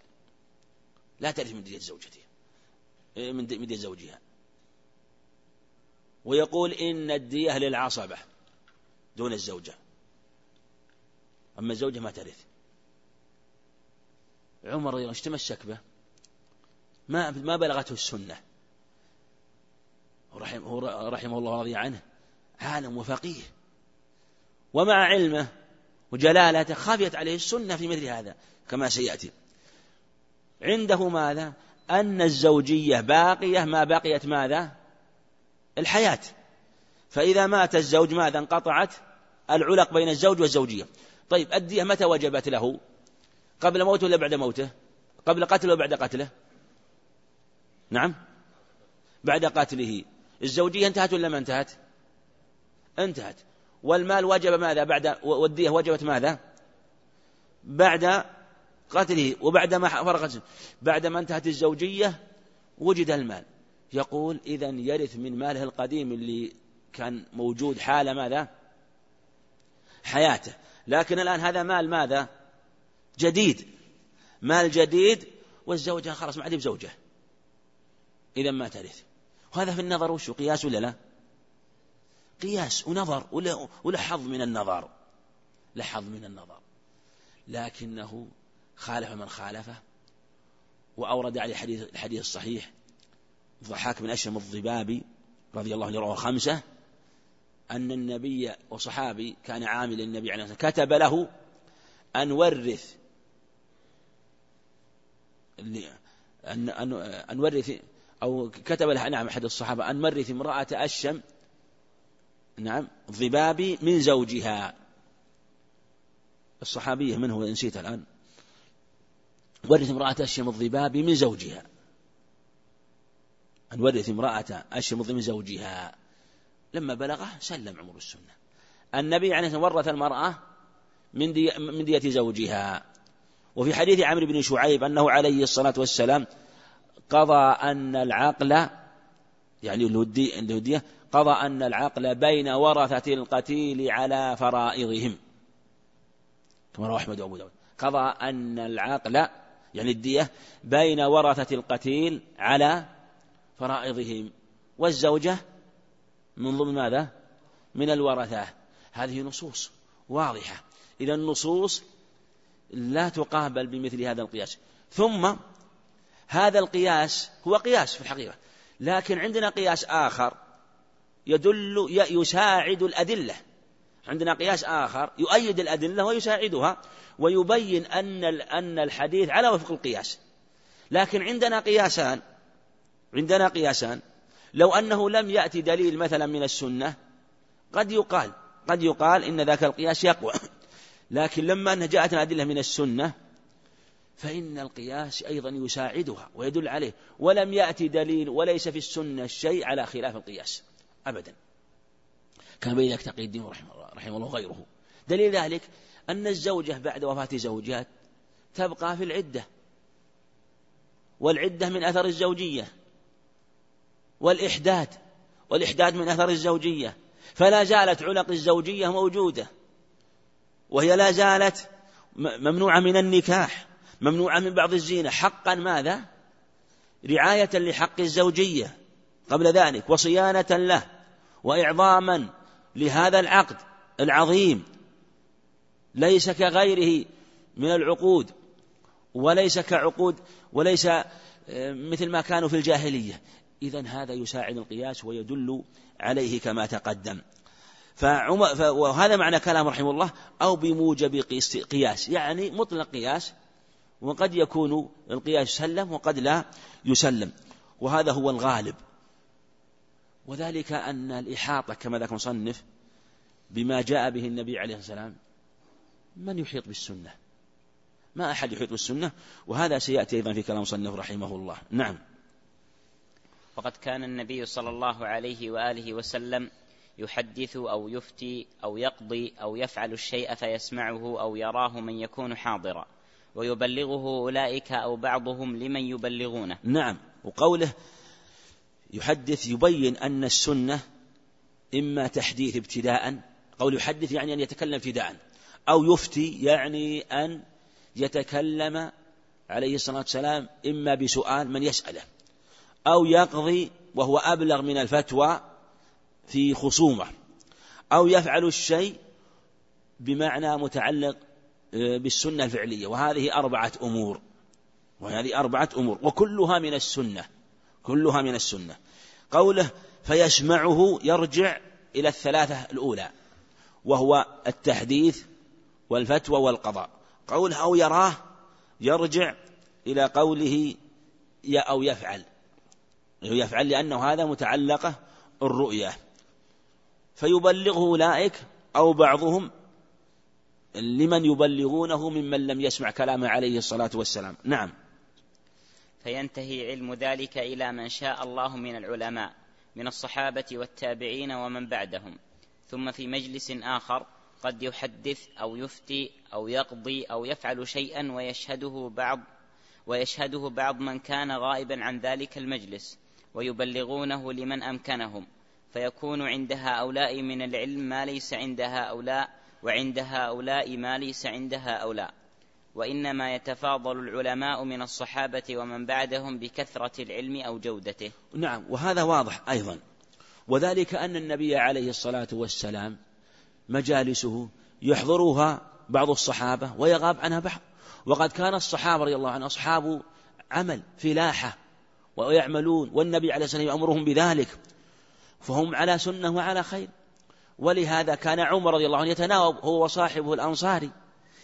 لا ترث من دية زوجته من دية زوجها. ويقول إن الدية للعصبة دون الزوجة. أما الزوجة ما ترث. عمر رضي الله عنه تمسك به؟ ما ما بلغته السنة. رحمه, رحمه الله رضي عنه عالم وفقيه. ومع علمه وجلالته خافيت عليه السنة في مثل هذا كما سيأتي. عنده ماذا؟ أن الزوجية باقية ما بقيت ماذا؟ الحياة. فإذا مات الزوج ماذا انقطعت؟ العلق بين الزوج والزوجية. طيب الدية متى وجبت له؟ قبل موته ولا بعد موته؟ قبل قتله وبعد قتله؟ نعم. بعد قتله. الزوجية انتهت ولا ما انتهت؟ انتهت. والمال وجب ماذا؟ بعد والدية وجبت ماذا؟ بعد قتله وبعد ما فرغت بعد ما انتهت الزوجية وجد المال. يقول إذا يرث من ماله القديم اللي كان موجود حال ماذا؟ حياته. لكن الآن هذا مال ماذا؟ جديد. مال جديد والزوجة خلاص ما عاد بزوجة. إذا ما ترث. وهذا في النظر وش قياس ولا لا؟ قياس ونظر ولا, حظ من النظر. لا حظ من النظر. لكنه خالف من خالفه وأورد عليه الحديث, الحديث الصحيح ضحاك بن أشرم الضبابي رضي الله عنه رواه خمسة أن النبي وصحابي كان عامل النبي عليه الصلاة كتب له أن ورث أن أن أن ورث أو كتب له نعم أحد الصحابة أن ورث امرأة أشم نعم ضبابي من زوجها. الصحابية من هو؟ نسيت الآن. ورث امرأة أشم الضبابي من زوجها. أن ورث امرأة أشم من زوجها. لما بلغه سلم عمر السنة. النبي عليه الصلاة ورث المرأة من, من دية زوجها. وفي حديث عمرو بن شعيب أنه عليه الصلاة والسلام قضى أن العقل يعني الهدية قضى أن العقل بين ورثة القتيل على فرائضهم. كما رواه أحمد وأبو داود. قضى أن العقل يعني الدية بين ورثة القتيل على فرائضهم. والزوجة من ضمن ماذا؟ من الورثة. هذه نصوص واضحة. إذا النصوص لا تقابل بمثل هذا القياس. ثم هذا القياس هو قياس في الحقيقة. لكن عندنا قياس آخر يدل يساعد الأدلة. عندنا قياس آخر يؤيد الأدلة ويساعدها ويبين أن أن الحديث على وفق القياس. لكن عندنا قياسان عندنا قياسان. لو أنه لم يأتي دليل مثلا من السنة قد يقال قد يقال إن ذاك القياس يقوى. لكن لما أنها جاءت الأدلة من السنة فإن القياس أيضا يساعدها ويدل عليه. ولم يأتي دليل وليس في السنة شيء على خلاف القياس أبدا. كان بين ذلك الدين رحمه الله, رحمه الله وغيره. دليل ذلك أن الزوجة بعد وفاة زوجها تبقى في العدة. والعدة من أثر الزوجية. والإحداد. والإحداد من أثر الزوجية. فلا زالت علق الزوجية موجودة. وهي لا زالت ممنوعة من النكاح. ممنوعة من بعض الزينة. حقا ماذا؟ رعاية لحق الزوجية. قبل ذلك وصيانة له وإعظاما لهذا العقد العظيم. ليس كغيره من العقود وليس كعقود وليس آه، مثل ما كانوا في الجاهلية. إذا هذا يساعد القياس ويدل عليه كما تقدم. وهذا معنى كلام رحمه الله أو بموجب قياس يعني مطلق قياس وقد يكون القياس يسلم وقد لا يسلم. وهذا هو الغالب. وذلك أن الإحاطة كما ذكر مصنف بما جاء به النبي عليه الصلاة والسلام من يحيط بالسنة؟ ما أحد يحيط بالسنة؟ وهذا سيأتي أيضا في كلام مصنف رحمه الله. نعم. وقد كان النبي صلى الله عليه وآله وسلم يحدث أو يفتي أو يقضي أو يفعل الشيء فيسمعه أو يراه من يكون حاضرا. ويبلغه أولئك أو بعضهم لمن يبلغونه. نعم وقوله يحدث يبين أن السنة إما تحديث ابتداء قول يحدث يعني أن يتكلم ابتداء أو يفتي يعني أن يتكلم عليه الصلاة والسلام إما بسؤال من يسأله أو يقضي وهو أبلغ من الفتوى في خصومة أو يفعل الشيء بمعنى متعلق بالسنة الفعلية. وهذه أربعة أمور. وهذه أربعة أمور. وكلها من السنة. كلها من السنة. قوله فيسمعه يرجع إلى الثلاثة الأولى. وهو التحديث والفتوى والقضاء. قوله أو يراه يرجع إلى قوله يا أو يفعل. يفعل لأنه هذا متعلقة الرؤية. فيبلغه أولئك أو بعضهم لمن يبلغونه ممن لم يسمع كلامه عليه الصلاة والسلام. نعم. فينتهي علم ذلك إلى من شاء الله من العلماء من الصحابة والتابعين ومن بعدهم. ثم في مجلس آخر قد يحدث أو يفتي أو يقضي أو يفعل شيئا ويشهده بعض ويشهده بعض من كان غائبا عن ذلك المجلس ويبلغونه لمن أمكنهم. فيكون عند هؤلاء من العلم ما ليس عند هؤلاء وعند هؤلاء ما ليس عند هؤلاء. وإنما يتفاضل العلماء من الصحابة ومن بعدهم بكثرة العلم أو جودته. نعم وهذا واضح أيضا. وذلك أن النبي عليه الصلاة والسلام مجالسه يحضرها بعض الصحابة ويغاب عنها بعض وقد كان الصحابة رضي الله عنهم أصحاب عمل فلاحة ويعملون والنبي عليه الصلاة والسلام يأمرهم بذلك. فهم على سنة وعلى خير. ولهذا كان عمر رضي الله عنه يتناوب هو وصاحبه الأنصاري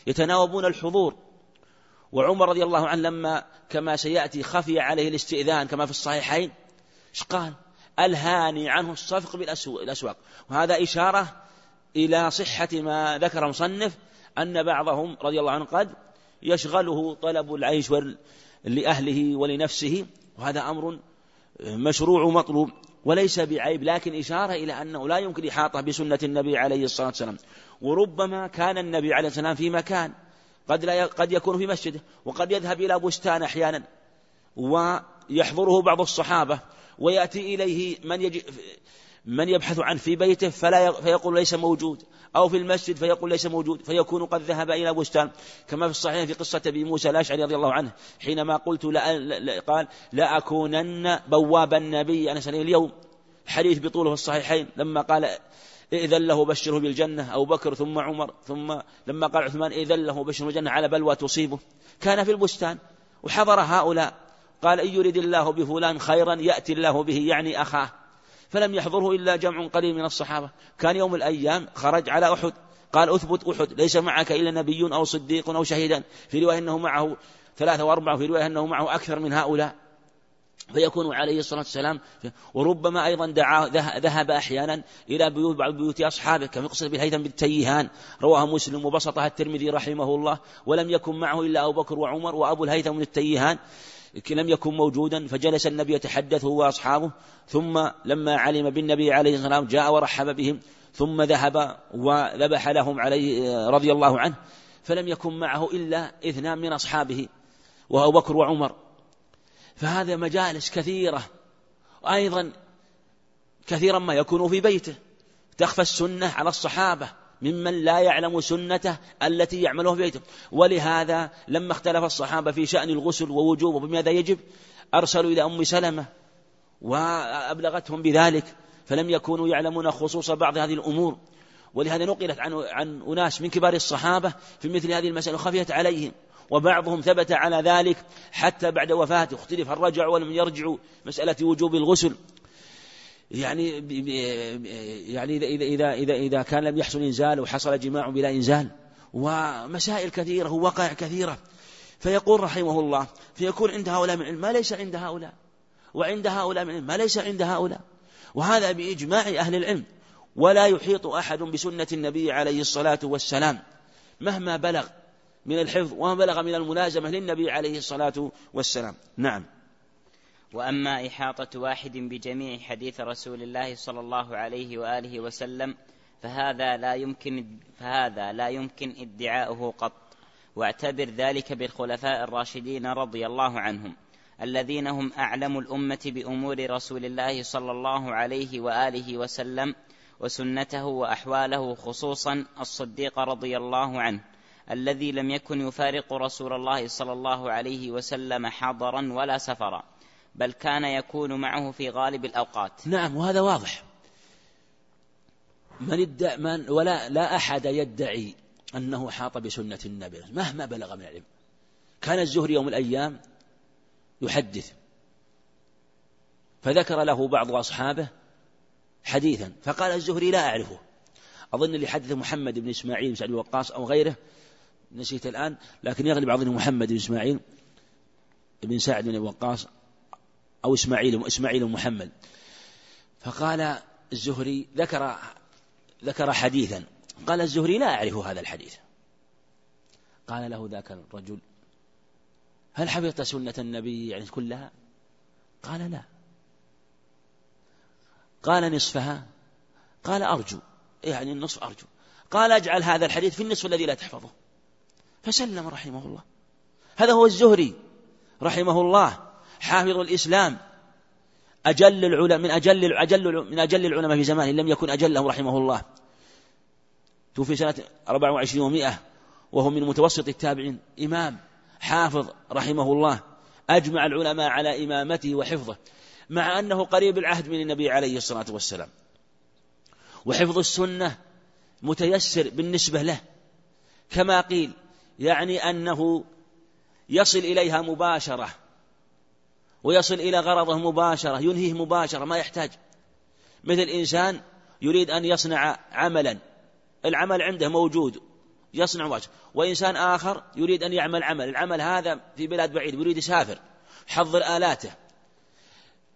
يتناوبون الحضور. وعمر رضي الله عنه لما كما سيأتي خفي عليه الاستئذان كما في الصحيحين إيش قال؟ ألهاني عنه الصفق بالأسواق وهذا إشارة إلى صحة ما ذكر مصنف أن بعضهم رضي الله عنه قد يشغله طلب العيش لأهله ولنفسه. وهذا أمر مشروع ومطلوب. وليس بعيب لكن إشارة إلى أنه لا يمكن إحاطة بسنة النبي عليه الصلاة والسلام. وربما كان النبي عليه والسلام في مكان قد, لا قد يكون في مسجده وقد يذهب إلى بستان أحيانا ويحضره بعض الصحابة ويأتي إليه من يجي من يبحث عنه في بيته فلا فيقول ليس موجود. أو في المسجد فيقول ليس موجود. فيكون قد ذهب إلى بستان. كما في الصحيح في قصة أبي موسى الأشعري رضي الله عنه حينما قلت لا, لا قال لا أكونن بواب النبي. أنا سنة اليوم حديث بطوله في الصحيحين. لما قال إذن له بشره بالجنة. أو بكر ثم عمر ثم لما قال عثمان إذن له بشره بالجنة. على بلوى تصيبه. كان في البستان. وحضر هؤلاء. قال إن يريد الله بفلان خيرا يأتي الله به. يعني أخاه. فلم يحضره إلا جمع قليل من الصحابة. كان يوم الأيام خرج على أحد قال أثبت أحد ليس معك إلا نبي أو صديق أو شهيدا. في رواية أنه معه ثلاثة وأربعة في رواية أنه معه أكثر من هؤلاء. فيكون عليه الصلاة والسلام. وربما أيضا دعا ذهب أحيانا إلى بيوت بعض بيوت أصحابه كما قصة بالهيثم بن تيهان رواه مسلم وبسطها الترمذي رحمه الله. ولم يكن معه إلا أبو بكر وعمر وأبو الهيثم بن التيهان. لم يكن موجودا فجلس النبي يتحدث هو وأصحابه ثم لما علم بالنبي عليه الصلاة والسلام جاء ورحب بهم ثم ذهب وذبح لهم عليه رضي الله عنه فلم يكن معه إلا إثنان من أصحابه وأبو بكر وعمر. فهذا مجالس كثيرة أيضا كثيرا ما يكون في بيته تخفى السنة على الصحابة. ممن لا يعلم سنته التي يعملها في بيته. ولهذا لما اختلف الصحابة في شأن الغسل ووجوبه بماذا يجب أرسلوا إلى أم سلمة وأبلغتهم بذلك فلم يكونوا يعلمون خصوص بعض هذه الأمور. ولهذا نقلت عن عن أناس من كبار الصحابة في مثل هذه المسألة خفيت عليهم وبعضهم ثبت على ذلك حتى بعد وفاته. اختلف هل رجعوا ولم يرجعوا مسألة وجوب الغسل. يعني يعني إذا إذا إذا إذا كان لم يحصل إنزال وحصل جماع بلا إنزال ومسائل كثيرة ووقائع كثيرة. فيقول رحمه الله فيكون عند هؤلاء من علم ما ليس عند هؤلاء؟ وعند هؤلاء من علم ما ليس عند هؤلاء؟ وهذا بإجماع أهل العلم. ولا يحيط أحد بسنة النبي عليه الصلاة والسلام. مهما بلغ من الحفظ وما بلغ من الملازمة للنبي عليه الصلاة والسلام. نعم. وأما إحاطة واحد بجميع حديث رسول الله صلى الله عليه وآله وسلم فهذا لا يمكن فهذا لا يمكن ادعاؤه قط. واعتبر ذلك بالخلفاء الراشدين رضي الله عنهم الذين هم أعلم الأمة بأمور رسول الله صلى الله عليه وآله وسلم وسنته وأحواله خصوصا الصديق رضي الله عنه الذي لم يكن يفارق رسول الله صلى الله عليه وسلم حضرا ولا سفرا. بل كان يكون معه في غالب الأوقات. نعم وهذا واضح. من, ادعى من ولا لا أحد يدعي أنه حاط بسنة النبي. مهما بلغ من العلم. كان الزهري يوم الأيام يحدث. فذكر له بعض أصحابه حديثا. فقال الزهري لا أعرفه. أظن اللي حدث محمد بن إسماعيل بن سعد وقاص أو غيره. نسيت الآن. لكن يغلب أظن محمد بن إسماعيل بن سعد بن وقاص أو إسماعيل إسماعيل محمد. فقال الزهري ذكر ذكر حديثا. قال الزهري لا أعرف هذا الحديث. قال له ذاك الرجل هل حفظت سنة النبي يعني كلها؟ قال لا. قال نصفها. قال أرجو. يعني النصف أرجو. قال أجعل هذا الحديث في النصف الذي لا تحفظه. فسلم رحمه الله. هذا هو الزهري رحمه الله. حافظ الإسلام. أجل العلماء من أجل أجل من أجل العلماء في زمانه لم يكن أجله رحمه الله. توفي سنة 24 و100 وهو من متوسط التابعين. إمام حافظ رحمه الله. أجمع العلماء على إمامته وحفظه مع أنه قريب العهد من النبي عليه الصلاة والسلام. وحفظ السنة متيسر بالنسبة له. كما قيل يعني أنه يصل إليها مباشرة. ويصل إلى غرضه مباشرة ينهيه مباشرة ما يحتاج. مثل إنسان يريد أن يصنع عملا. العمل عنده موجود يصنع مباشرة وإنسان آخر يريد أن يعمل عمل. العمل هذا في بلاد بعيد يريد يسافر يحضر آلاته.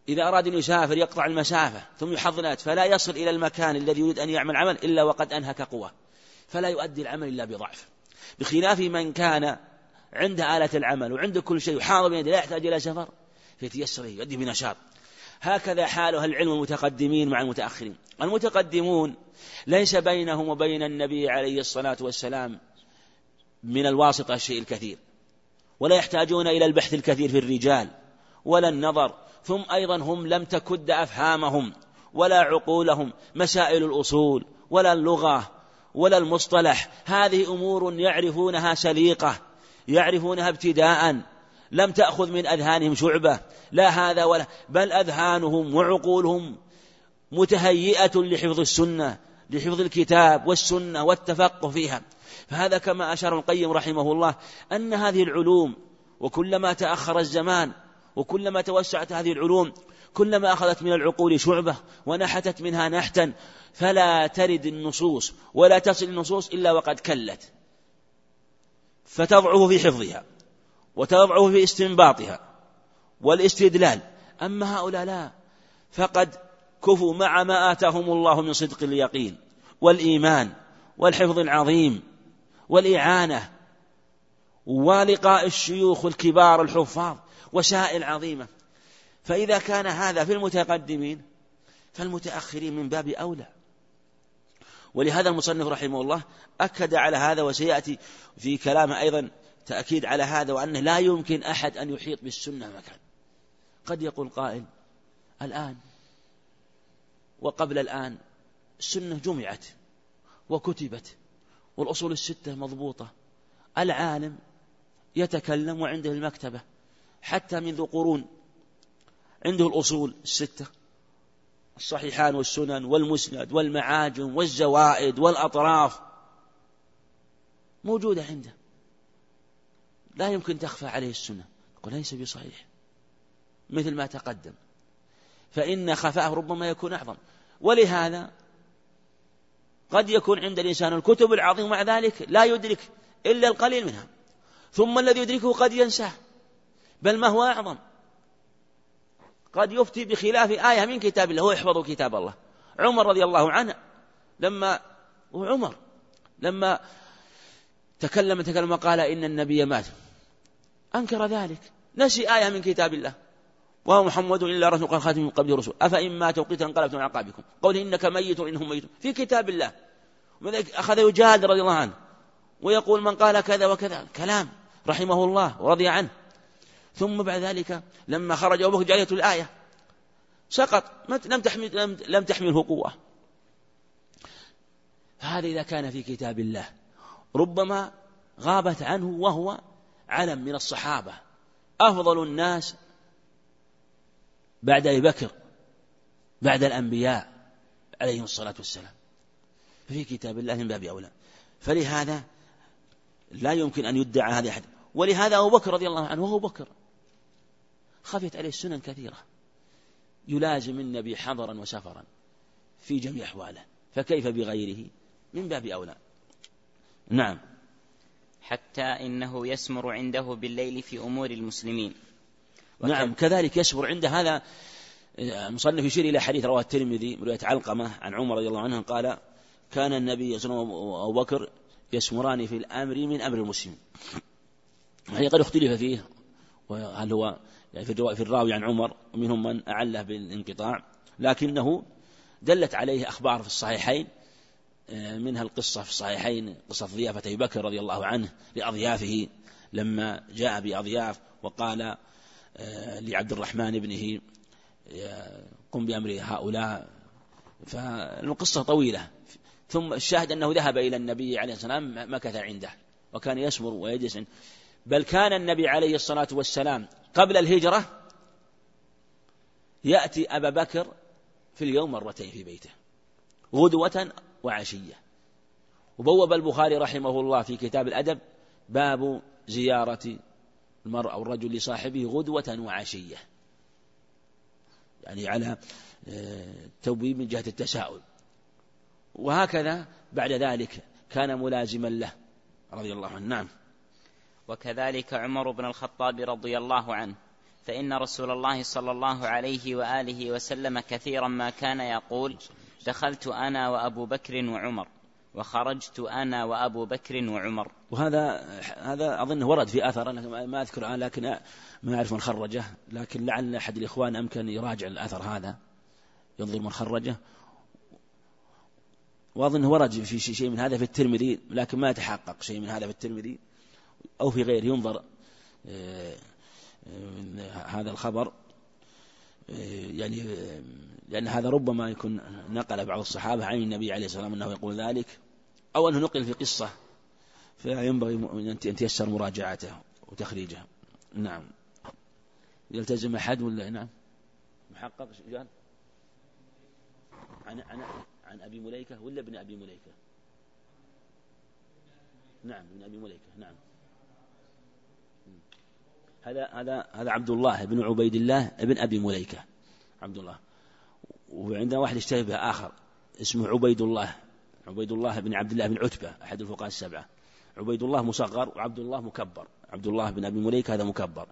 إذا أراد أن يسافر يقطع المسافة ثم يحضر آلاته. فلا يصل إلى المكان الذي يريد أن يعمل عمل إلا وقد أنهك قوة. فلا يؤدي العمل إلا بضعف. بخلاف من كان عنده آلة العمل وعنده كل شيء وحاضر لا يحتاج إلى سفر. فيتيسر يؤدي بنشاط. هكذا حال أهل العلم المتقدمين مع المتأخرين. المتقدمون ليس بينهم وبين النبي عليه الصلاة والسلام من الواسطة الشيء الكثير ولا يحتاجون إلى البحث الكثير في الرجال ولا النظر ثم أيضا هم لم تكد أفهامهم ولا عقولهم مسائل الأصول ولا اللغة ولا المصطلح. هذه أمور يعرفونها سليقة يعرفونها ابتداء. لم تأخذ من أذهانهم شعبة. لا هذا ولا بل أذهانهم وعقولهم متهيئة لحفظ السنة لحفظ الكتاب والسنة والتفقه فيها. فهذا كما أشار القيم رحمه الله أن هذه العلوم وكلما تأخر الزمان وكلما توسعت هذه العلوم كلما أخذت من العقول شعبة ونحتت منها نحتا فلا ترد النصوص ولا تصل النصوص إلا وقد كلت فتضعف في حفظها. وتضعه في استنباطها والاستدلال. أما هؤلاء لا فقد كفوا مع ما آتاهم الله من صدق اليقين والإيمان والحفظ العظيم والإعانة ولقاء الشيوخ الكبار الحفاظ وسائل عظيمة. فإذا كان هذا في المتقدمين فالمتأخرين من باب أولى. ولهذا المصنف رحمه الله أكد على هذا وسيأتي في كلامه أيضا تأكيد على هذا وأنه لا يمكن أحد أن يحيط بالسنة مكان. قد يقول قائل الآن وقبل الآن السنة جمعت وكتبت والأصول الستة مضبوطة. العالم يتكلم وعنده المكتبة. حتى منذ قرون عنده الأصول الستة. الصحيحان والسنن والمسند والمعاجم والزوائد والأطراف موجودة عنده. لا يمكن تخفى عليه السنة. يقول ليس بصحيح. مثل ما تقدم. فإن خفاءه ربما يكون أعظم. ولهذا قد يكون عند الإنسان الكتب العظيمة مع ذلك لا يدرك إلا القليل منها. ثم الذي يدركه قد ينساه. بل ما هو أعظم؟ قد يفتي بخلاف آية من كتاب الله. هو يحفظ كتاب الله. عمر رضي الله عنه لما وعمر لما تكلم تكلم وقال إن النبي مات. أنكر ذلك. نسي آية من كتاب الله. وهو محمد إلا رسول قال خاتم من قبل الرسل. أفإن مات وقتل انقلبتم على عقابكم قول إنك ميت إنهم ميتون. في كتاب الله. أخذ يجادل رضي الله عنه. ويقول من قال كذا وكذا. كلام رحمه الله ورضي عنه. ثم بعد ذلك لما خرج أبو بكر الآية. سقط. لم تحمل لم تحمله قوة. هذا إذا كان في كتاب الله. ربما غابت عنه وهو علم من الصحابة. أفضل الناس بعد أبي بكر بعد الأنبياء عليهم الصلاة والسلام. في كتاب الله من باب أولى. فلهذا لا يمكن أن يدعى هذا أحد. ولهذا أبو بكر رضي الله عنه وهو بكر خفيت عليه السنن كثيرة. يلازم النبي حضرا وسفرا في جميع أحواله. فكيف بغيره؟ من باب أولى. نعم. حتى إنه يسمر عنده بالليل في أمور المسلمين. نعم كذلك يسمر عنده هذا المصنف يشير إلى حديث رواه الترمذي رواية علقمة عن عمر رضي الله عنه قال كان النبي صلى الله عليه وسلم وأبو بكر يسمران في الأمر من أمر المسلمين هي قد اختلف فيه وهل هو يعني في الراوي عن عمر ومنهم من أعله بالانقطاع لكنه دلت عليه أخبار في الصحيحين آه، منها القصة في الصحيحين قصة ضيافة أبي بكر رضي الله عنه لأضيافه لما جاء بأضياف وقال آه، لعبد الرحمن ابنه قم بأمر هؤلاء. فالقصة طويلة. ثم الشاهد أنه ذهب إلى النبي عليه الصلاة والسلام مكث عنده وكان يسمر ويجلس. بل كان النبي عليه الصلاة والسلام قبل الهجرة يأتي أبا بكر في اليوم مرتين في بيته غدوة وعشية. وبوب البخاري رحمه الله في كتاب الأدب باب زيارة المرء أو الرجل لصاحبه غدوة وعشية. يعني على آه، توبيب من جهة التساؤل. وهكذا بعد ذلك كان ملازما له رضي الله عنه. نعم. وكذلك عمر بن الخطاب رضي الله عنه. فإن رسول الله صلى الله عليه وآله وسلم كثيرا ما كان يقول دخلت أنا وأبو بكر وعمر وخرجت أنا وأبو بكر وعمر. وهذا هذا أظن ورد في أثر أنا ما أذكر لكن ما أعرف من خرجه لكن لعل أحد الإخوان أمكن يراجع الأثر هذا ينظر من خرجه. وأظن ورد في شيء من هذا في الترمذي لكن ما يتحقق شيء من هذا في الترمذي أو في غيره ينظر آه، آه، هذا الخبر آه، يعني لأن هذا ربما يكون نقل بعض الصحابة عن النبي عليه الصلاة والسلام أنه يقول ذلك أو أنه نقل في قصة فينبغي أن تيسر مراجعته وتخريجه. نعم. يلتزم أحد ولا؟ نعم. محقق جان عن عن عن أبي مليكة ولا ابن أبي مليكة؟ نعم ابن أبي مليكة نعم. هذا هذا هذا عبد الله بن عبيد الله بن أبي مليكة عبد الله. وعندنا واحد اشتهى به آخر اسمه عبيد الله عبيد الله بن عبد الله بن عتبة أحد الفقهاء السبعة. عبيد الله مصغر وعبد الله مكبر. عبد الله بن أبي مليكة هذا مكبر.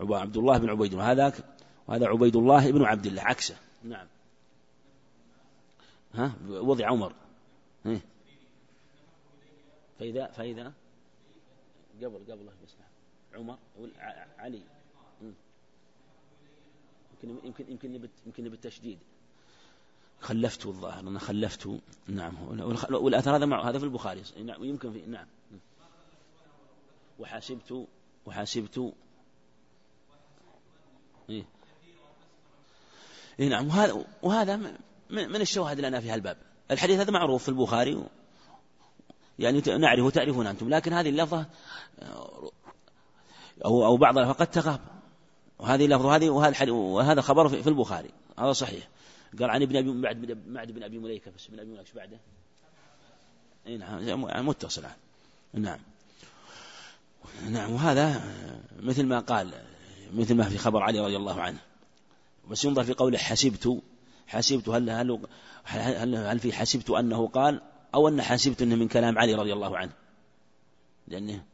عبد الله بن عبيد الله هذاك وهذا عبيد الله بن عبد الله عكسه. نعم. ها؟ وضع عمر. إيه. فإذا فإذا؟ قبل قبل بس. عمر علي. يمكن يمكن يمكن يمكن بالتشديد خلفت الظاهر أنا خلفت نعم والأثر هذا مع هذا في البخاري نعم يمكن في نعم. وحاسبت وحاسبت. إيه. إيه نعم وهذا وهذا من الشواهد لنا في هالباب. الحديث هذا معروف في البخاري يعني نعرفه تعرفون أنتم لكن هذه اللفظة أو أو بعضها قد تغاب. وهذه اللفظة وهذه وهذا وهذا خبر في البخاري هذا صحيح. قال عن ابن ابي بعد بعد ابن أبي مليكة بس ابن أبي مليكة بعده؟ اي نعم متصل نعم. نعم وهذا مثل ما قال مثل ما في خبر علي رضي الله عنه. بس ينظر في قوله حسبت حسبت هل هل هل, هل في حسبت أنه قال أو أن حسبت إنه من كلام علي رضي الله عنه؟ لأنه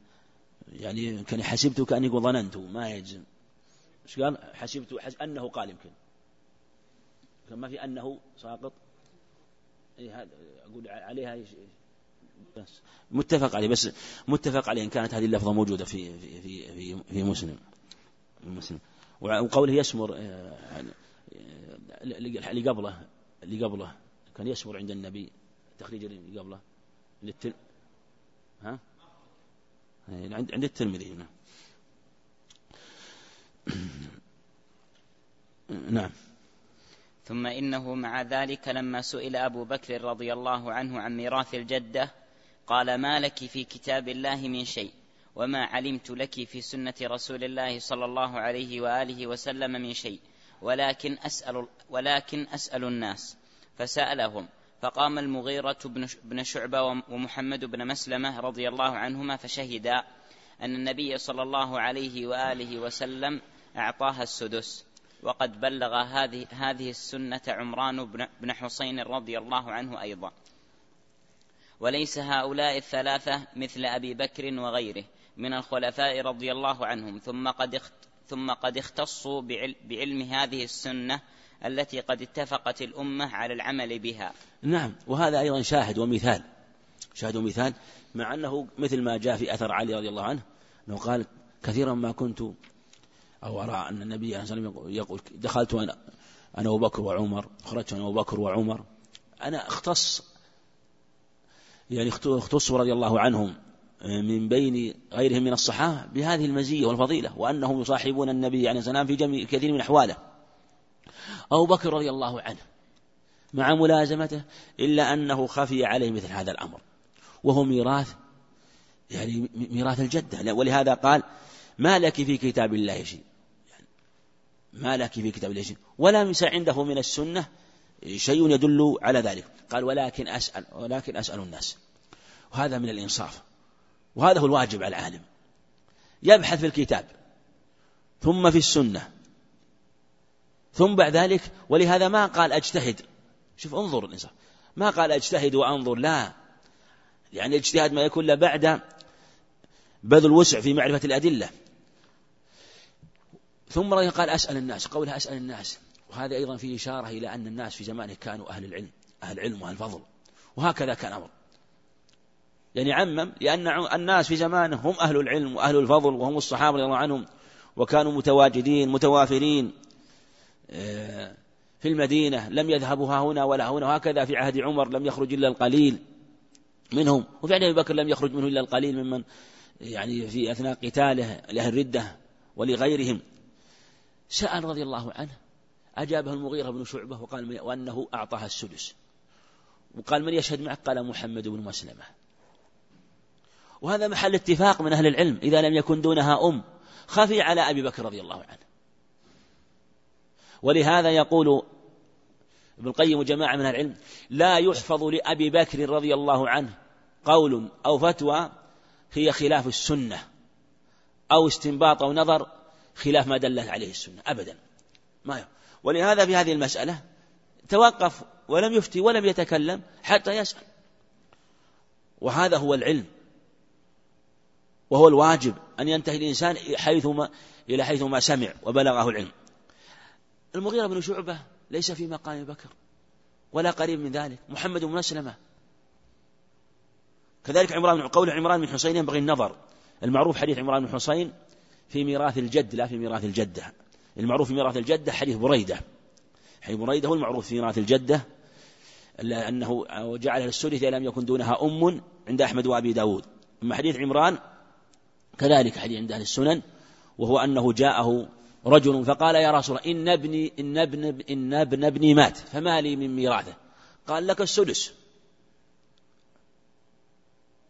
يعني كان حسبت كان يقول ظننت ما يجزم. إيش قال؟ حسبت حس أنه قال يمكن. كان ما في أنه ساقط. اي هذا أقول عليها بس متفق عليه بس متفق عليه إن كانت هذه اللفظة موجودة في في في في, مسلم. مسلم. وقوله يسمر آه، اللي قبله اللي قبله كان يسمر عند النبي تخريج اللي قبله للتل ها؟ عند عند الترمذي نعم. نعم. ثم إنه مع ذلك لما سئل أبو بكر رضي الله عنه عن ميراث الجدة قال ما لك في كتاب الله من شيء وما علمت لك في سنة رسول الله صلى الله عليه وآله وسلم من شيء ولكن أسأل, ولكن أسأل الناس. فسألهم فقام المغيرة بن شعبة ومحمد بن مسلمة رضي الله عنهما فشهدا أن النبي صلى الله عليه وآله وسلم أعطاها السدس. وقد بلغ هذه هذه السنة عمران بن حسين رضي الله عنه أيضا. وليس هؤلاء الثلاثة مثل أبي بكر وغيره من الخلفاء رضي الله عنهم. ثم قد ثم قد اختصوا بعلم هذه السنة التي قد اتفقت الأمة على العمل بها. نعم وهذا أيضا شاهد ومثال شاهد ومثال مع أنه مثل ما جاء في أثر علي رضي الله عنه أنه قال كثيرا ما كنت أو أرى أن النبي عليه وسلم يقول دخلت أنا أنا أبو بكر وعمر خرجت أنا أبو بكر وعمر. أنا اختص يعني اختص رضي الله عنهم من بين غيرهم من الصحابة بهذه المزية والفضيلة وأنهم يصاحبون النبي عليه السلام في جميع كثير من أحواله. أبو بكر رضي الله عنه مع ملازمته إلا أنه خفي عليه مثل هذا الأمر. وهو ميراث يعني ميراث الجدة. ولهذا قال ما لك في كتاب الله شيء. ما لك في كتاب الله ولا ليس عنده من السنة شيء يدل على ذلك. قال ولكن أسأل ولكن أسأل الناس. وهذا من الإنصاف. وهذا هو الواجب على العالم. يبحث في الكتاب. ثم في السنة. ثم بعد ذلك ولهذا ما قال أجتهد. شوف انظر الإنسان ما قال أجتهد وأنظر لا. يعني الاجتهاد ما يكون بعد بذل وسع في معرفة الأدلة. ثم قال أسأل الناس قولها أسأل الناس. وهذا أيضا فيه إشارة إلى أن الناس في زمانه كانوا أهل العلم أهل العلم وأهل الفضل. وهكذا كان أمر. يعني عمم لأن الناس في زمانه هم أهل العلم وأهل الفضل وهم الصحابة رضي الله عنهم وكانوا متواجدين متوافرين آه، في المدينة لم يذهبوا ها هنا ولا هنا. وهكذا في عهد عمر لم يخرج إلا القليل منهم. وفي عهد أبي بكر لم يخرج منه إلا القليل ممن يعني في أثناء قتاله لأهل الردة ولغيرهم. سأل رضي الله عنه. أجابه المغيرة بن شعبة وقال وأنه أعطاها السدس. وقال من يشهد معك؟ قال محمد بن مسلمة. وهذا محل اتفاق من أهل العلم إذا لم يكن دونها أم. خفي على أبي بكر رضي الله عنه. ولهذا يقول ابن القيم وجماعة من العلم لا يحفظ لأبي بكر رضي الله عنه قول أو فتوى هي خلاف السنة أو استنباط أو نظر خلاف ما دلت عليه السنة أبدا. ما ولهذا في هذه المسألة توقف ولم يفتي ولم يتكلم حتى يسأل. وهذا هو العلم. وهو الواجب أن ينتهي الإنسان حيثما إلى حيث ما سمع وبلغه العلم. المغيرة بن شعبة ليس في مقام بكر ولا قريب من ذلك. محمد بن مسلمة. كذلك عمران قول عمران بن حسين ينبغي النظر. المعروف حديث عمران بن حسين في ميراث الجد لا في ميراث الجدة. المعروف في ميراث الجدة حديث بريدة. حديث بريدة هو المعروف في ميراث الجدة أنه جعلها السدس إذا لم يكن دونها أم عند أحمد وأبي داود. أما حديث عمران كذلك حديث عند أهل السنن وهو أنه جاءه رجل فقال يا رسول الله إن ابني إن ابن إن ابن ابني مات فما لي من ميراثه؟ قال لك السدس.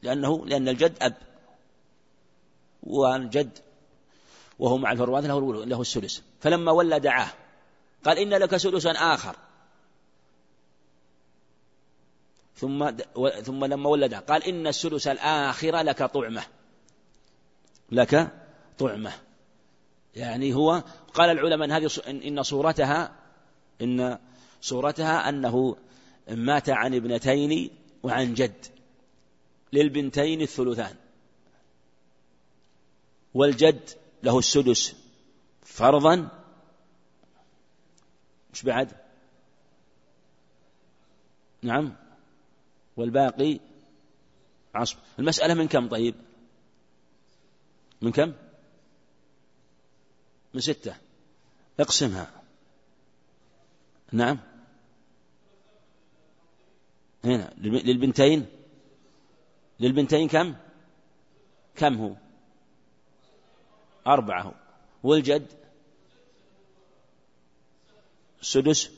لأنه لأن الجد أب والجد وهو مع الفروات له له السدس. فلما ولى دعاه قال إن لك سدسا آخر. ثم ثم لما ولد قال إن السدس الآخر لك طعمة. لك طعمة. يعني هو قال العلماء إن هذه إن صورتها إن صورتها أنه مات عن ابنتين وعن جد للبنتين الثلثان. والجد له السدس فرضا. مش بعد. نعم. والباقي عصب المسألة من كم طيب؟ من كم؟ من ستة. اقسمها. نعم. هنا. للبنتين. للبنتين كم؟ كم هو؟ أربعة والجد؟ سدس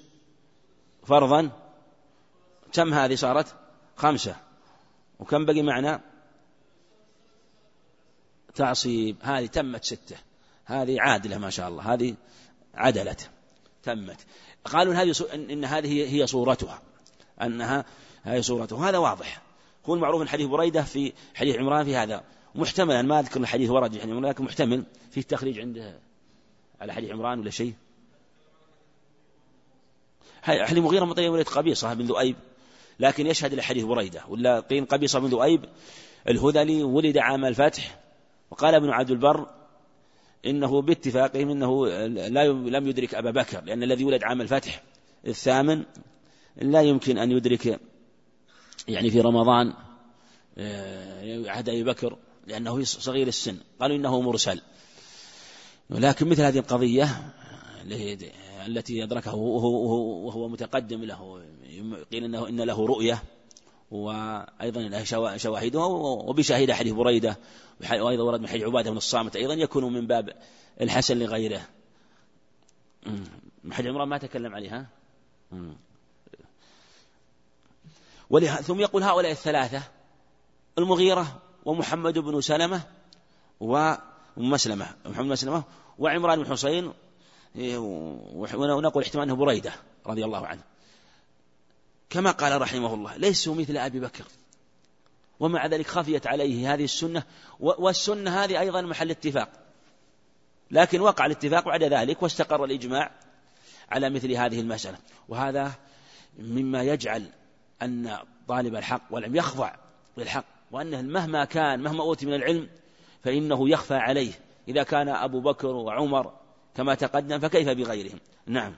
فرضا. كم هذه صارت؟ خمسة. وكم بقي معنا؟ تعصيب. هذه تمت ستة. هذه عادلة ما شاء الله. هذه عدلت تمت. قالوا إن هذه إن هذه هي صورتها. أنها هذه صورتها. هذا واضح. هو المعروف من حديث بريدة في حديث عمران في هذا. محتملا ما أذكر الحديث ورد في حديث عمران لكن محتمل في التخريج عنده على حديث عمران ولا شيء. حديث مغيرة مطيب ولد قبيصة بن ذؤيب لكن يشهد لحديث بريدة. ولا قيل قبيصة بن ذؤيب الهذلي ولد عام الفتح وقال ابن عبد البر إنه باتفاقهم إنه لا لم يدرك أبا بكر لأن الذي ولد عام الفتح الثامن لا يمكن أن يدرك يعني في رمضان آه، عهد أبي بكر. لأنه صغير السن. قالوا إنه مرسل. ولكن مثل هذه القضية التي أدركه وهو, وهو متقدم له قيل إنه إن له رؤية وأيضا له شواهده وبشاهد حديث بريدة وأيضا ورد من حديث عبادة بن الصامت أيضا يكون من باب الحسن لغيره. حديث عمران ما تكلم عليها. ثم يقول هؤلاء الثلاثة المغيرة ومحمد بن سلمة ومسلمة محمد بن سلمة وعمران بن حسين ونقول احتمال أنه بريدة رضي الله عنه. كما قال رحمه الله ليسوا مثل أبي بكر. ومع ذلك خفيت عليه هذه السنة والسنة هذه أيضا محل اتفاق. لكن وقع الاتفاق بعد ذلك واستقر الإجماع على مثل هذه المسألة. وهذا مما يجعل أن طالب الحق والعلم يخضع للحق وأنه مهما كان مهما أوتي من العلم فإنه يخفى عليه. إذا كان أبو بكر وعمر كما تقدم فكيف بغيرهم؟ نعم.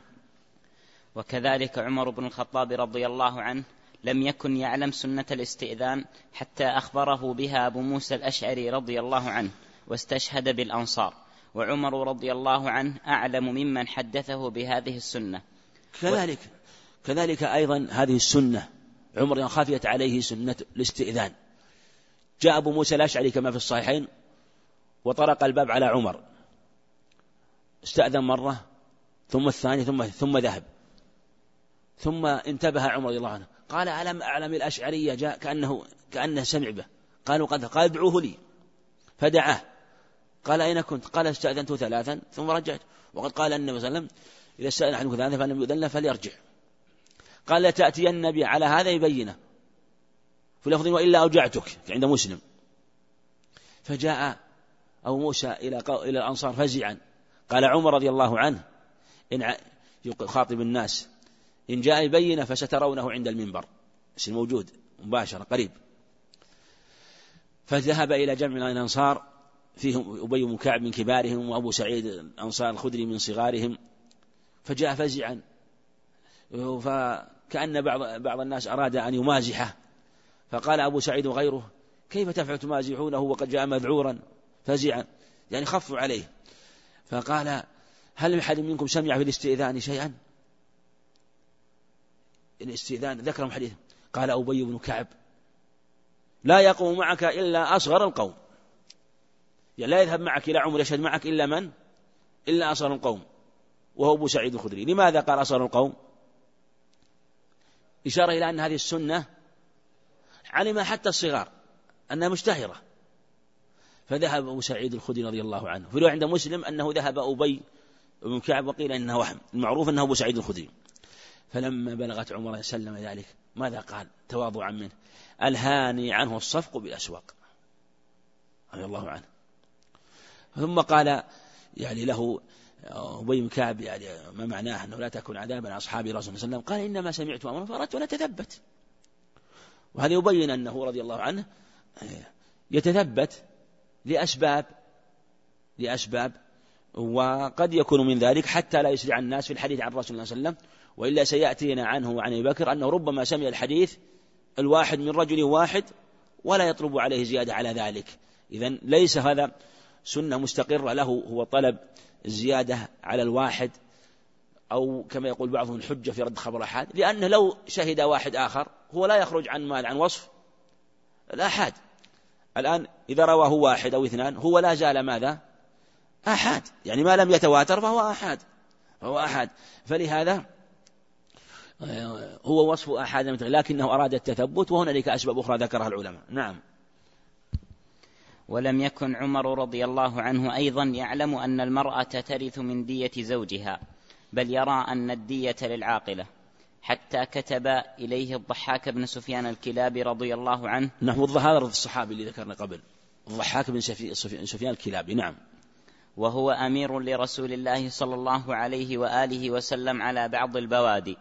وكذلك عمر بن الخطاب رضي الله عنه لم يكن يعلم سنة الاستئذان حتى أخبره بها أبو موسى الأشعري رضي الله عنه واستشهد بالأنصار. وعمر رضي الله عنه أعلم ممن حدثه بهذه السنة. كذلك كذلك أيضا هذه السنة عمر خافيت عليه سنة الاستئذان. جاء أبو موسى الأشعري كما في الصحيحين وطرق الباب على عمر. استأذن مرة ثم الثانية ثم ثم ذهب. ثم انتبه عمر رضي الله عنه. قال ألم أعلم الأشعرية جاء كأنه كأنه سمع به؟ قالوا قد قال ادعوه لي. فدعاه. قال أين كنت؟ قال استأذنت ثلاثا ثم رجعت. وقد قال النبي صلى الله عليه وسلم إذا استأذن أحدكم ثلاثا فلم يؤذن فليرجع. قال لتأتي النبي على هذا يبينه في لفظ وإلا أوجعتك عند مسلم. فجاء أبو موسى إلى إلى الأنصار فزعا. قال عمر رضي الله عنه إن يخاطب الناس إن جاء بينة فسترونه عند المنبر. بس موجود مباشرة قريب. فذهب إلى جمع من الأنصار فيهم أبي بن كعب من كبارهم وأبو سعيد الأنصار الخدري من صغارهم. فجاء فزعا. فكأن بعض بعض الناس أراد أن يمازحه. فقال أبو سعيد وغيره كيف تفعل تمازحونه وقد جاء مذعورا فزعا؟ يعني خفوا عليه. فقال هل أحد منكم سمع في الاستئذان شيئا؟ الاستئذان ذكر لهم حديث. قال أبي بن كعب لا يقوم معك إلا أصغر القوم. يعني لا يذهب معك إلى عمر يشهد معك إلا من؟ إلا أصغر القوم. وهو أبو سعيد الخدري. لماذا قال أصغر القوم؟ إشارة إلى أن هذه السنة علم حتى الصغار أنها مشتهرة. فذهب أبو سعيد الخدري رضي الله عنه. في عند مسلم أنه ذهب أبي بن كعب وقيل إنه وهم. المعروف أنه أبو سعيد الخدري. فلما بلغت عمر سلم ذلك ماذا قال؟ تواضعا منه. ألهاني عنه الصفق بالأسواق رضي الله عنه. ثم قال يعني له أبي بن كعب يعني ما معناه أنه لا تكون عذابا أصحاب رسول الله صلى الله عليه وسلم. قال إنما سمعت أمرا فأردت أن أتثبت. وهذا يبين أنه رضي الله عنه يتثبت لأسباب لأسباب وقد يكون من ذلك حتى لا يسرع الناس في الحديث عن رسول الله صلى الله عليه وسلم وإلا سيأتينا عنه وعن أبي بكر أنه ربما سمع الحديث الواحد من رجل واحد ولا يطلب عليه زيادة على ذلك. إذا ليس هذا سنة مستقرة له هو طلب الزيادة على الواحد أو كما يقول بعضهم الحجة في رد خبر أحد لأنه لو شهد واحد آخر هو لا يخرج عن مال عن وصف الآحاد الآن إذا رواه واحد أو اثنان هو لا زال ماذا؟ آحاد يعني ما لم يتواتر فهو آحاد فهو آحاد فلهذا هو وصف آحاد لكنه أراد التثبت وهنالك أسباب أخرى ذكرها العلماء. نعم. ولم يكن عمر رضي الله عنه أيضا يعلم أن المرأة ترث من دية زوجها. بل يرى أن الدية للعاقلة. حتى كتب إليه الضحاك بن سفيان الكلابي رضي الله عنه. نعم هذا الصحابي اللي ذكرنا قبل. الضحاك بن سفيان الكلابي نعم. وهو أمير لرسول الله صلى الله عليه وآله وسلم على بعض البوادي.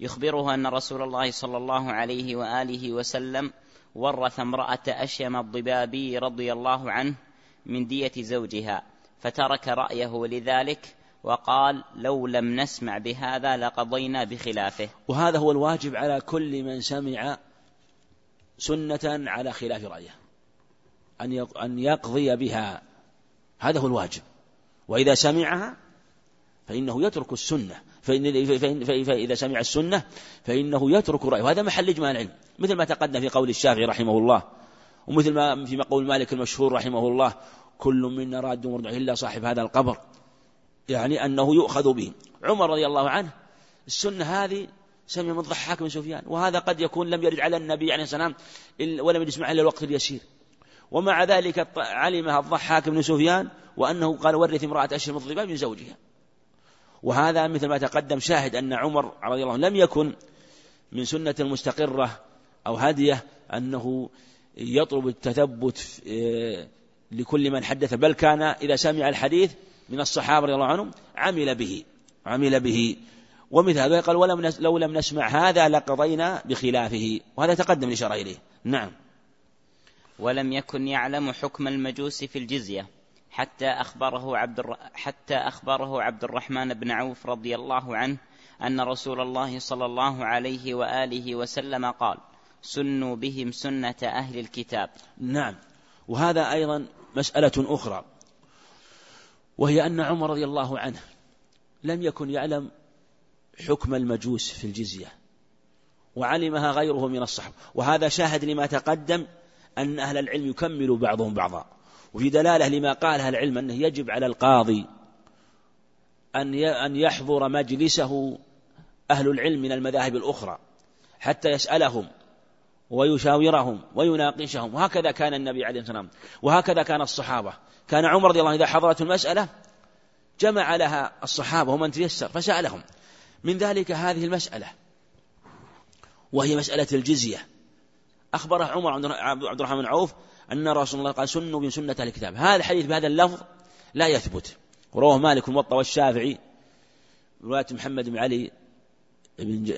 يخبره أن رسول الله صلى الله عليه وآله وسلم ورث امرأة أشيم الضبابي رضي الله عنه من دية زوجها فترك رأيه لذلك وقال لو لم نسمع بهذا لقضينا بخلافه. وهذا هو الواجب على كل من سمع سنة على خلاف رأيه. أن يقضي بها. هذا هو الواجب. وإذا سمعها فإنه يترك السنة. فإن فإذا سمع السنة فإنه يترك رأيه. وهذا محل إجماع العلم. مثل ما تقدم في قول الشافعي رحمه الله. ومثل ما في قول مالك المشهور رحمه الله. كل منا راد مرجع إلا صاحب هذا القبر. يعني أنه يؤخذ به. عمر رضي الله عنه السنة هذه سمع من ضحاك بن سفيان وهذا قد يكون لم يرد على النبي عليه والسلام ولم يسمع إلا الوقت اليسير. ومع ذلك علمها الضحاك بن سفيان وأنه قال ورث امرأة أشهر الضباب من زوجها. وهذا مثل ما تقدم شاهد أن عمر رضي الله عنه لم يكن من سنة المستقرة أو هديه أنه يطلب التثبت آه، لكل من حدث بل كان إذا سمع الحديث من الصحابة رضي الله عنهم عمل به عمل به. ومثل هذا قال ولم لو لم نسمع هذا لقضينا بخلافه. وهذا تقدم الإشارة إليه. نعم. ولم يكن يعلم حكم المجوس في الجزية حتى أخبره عبد الر... حتى أخبره عبد الرحمن بن عوف رضي الله عنه أن رسول الله صلى الله عليه وآله وسلم قال سنوا بهم سنة أهل الكتاب. نعم. وهذا أيضا مسألة أخرى. وهي أن عمر رضي الله عنه لم يكن يعلم حكم المجوس في الجزية وعلمها غيره من الصحابة. وهذا شاهد لما تقدم أن أهل العلم يكمل بعضهم بعضا. وفي دلالة لما قالها العلم أنه يجب على القاضي أن أن يحضر مجلسه أهل العلم من المذاهب الأخرى حتى يسألهم ويشاورهم ويناقشهم. وهكذا كان النبي عليه الصلاة والسلام. وهكذا كان الصحابة. كان عمر رضي الله عنه إذا حضرت المسألة جمع لها الصحابة ومن تيسر فسألهم من ذلك هذه المسألة وهي مسألة الجزية. أخبره عمر عبد الرحمن بن عوف أن رسول الله قال سنوا من سنة الكتاب. هذا الحديث بهذا اللفظ لا يثبت. ورواه مالك الموطأ والشافعي رواية محمد بن علي بن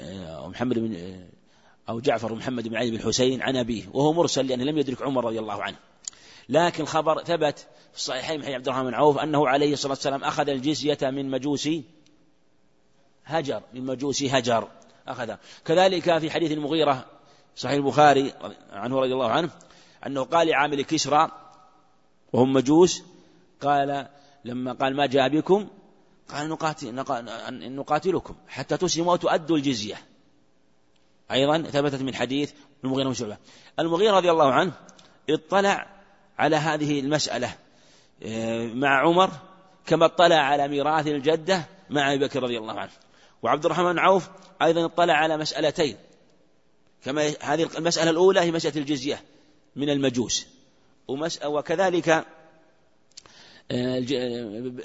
محمد بن أو جعفر محمد بن علي بن حسين عن أبيه وهو مرسل لأنه لم يدرك عمر رضي الله عنه. لكن خبر ثبت في الصحيحين من عبد الرحمن بن عوف أنه عليه الصلاة والسلام أخذ الجزية من مجوس هجر من مجوس هجر أخذ كذلك في حديث المغيرة صحيح البخاري عنه رضي الله عنه أنه قال لعامل كسرى وهم مجوس قال لما قال ما جاء بكم؟ قال نقاتل نقاتلكم حتى تسلموا وتؤدوا الجزية. أيضا ثبتت من حديث المغيرة بن شعبة. المغيرة رضي الله عنه اطلع على هذه المسألة آه، مع عمر كما اطلع على ميراث الجدة مع أبي بكر رضي الله عنه. وعبد الرحمن بن عوف أيضا اطلع على مسألتين. كما هذه المسألة الأولى هي مسألة الجزية من المجوس. وكذلك آه،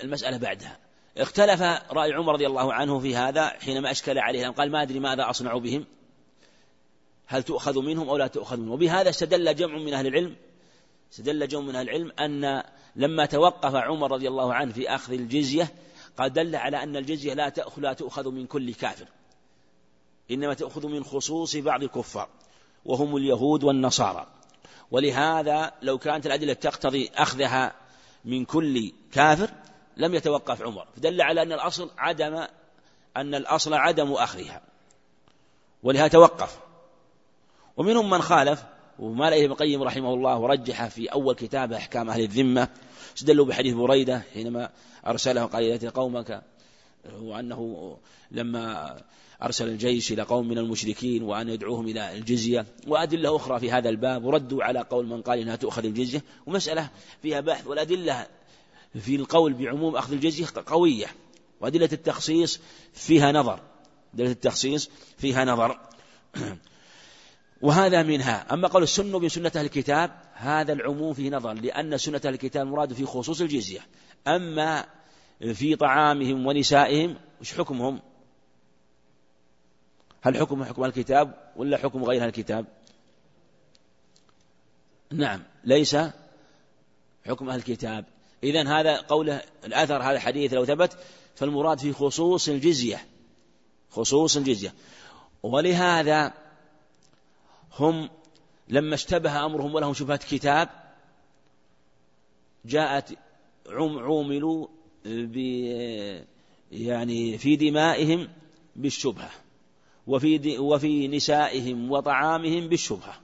المسألة بعدها. اختلف رأي عمر رضي الله عنه في هذا حينما أشكل عليه قال ما أدري ماذا أصنع بهم. هل تؤخذ منهم أو لا تؤخذ منهم؟ وبهذا استدل جمع من أهل العلم استدل جمع من أهل العلم أن لما توقف عمر رضي الله عنه في أخذ الجزية قال دل على أن الجزية لا تأخذ, لا تؤخذ من كل كافر. إنما تأخذ من خصوص بعض الكفار وهم اليهود والنصارى. ولهذا لو كانت الأدلة تقتضي أخذها من كل كافر لم يتوقف عمر. فدل على أن الأصل عدم أن الأصل عدم أخذها. ولهذا توقف. ومنهم من خالف. وما لئيه ابن القيم رحمه الله ورجح في أول كتابه أحكام أهل الذمة. استدلوا بحديث بريدة حينما أرسله قال إذا قومك وأنه لما أرسل الجيش إلى قوم من المشركين وأن يدعوهم إلى الجزية. وأدلة أخرى في هذا الباب وردوا على قول من قال إنها تؤخذ الجزية. ومسألة فيها بحث والأدلة في القول بعموم أخذ الجزية قوية. وأدلة التخصيص فيها نظر. أدلة التخصيص فيها نظر. وهذا منها. أما قول السنة بسنة أهل الكتاب هذا العموم فيه نظر لأن سنة أهل الكتاب مراد في خصوص الجزية. أما في طعامهم ونسائهم وش حكمهم؟ هل حكم حكم الكتاب ولا حكم غير الكتاب؟ نعم ليس حكم أهل الكتاب. إذا هذا قوله الأثر هذا الحديث لو ثبت فالمراد في خصوص الجزية. خصوص الجزية. ولهذا هم لما اشتبه أمرهم ولهم شبهة كتاب جاءت عوملوا ب يعني في دمائهم بالشبهة وفي وفي نسائهم وطعامهم بالشبهة.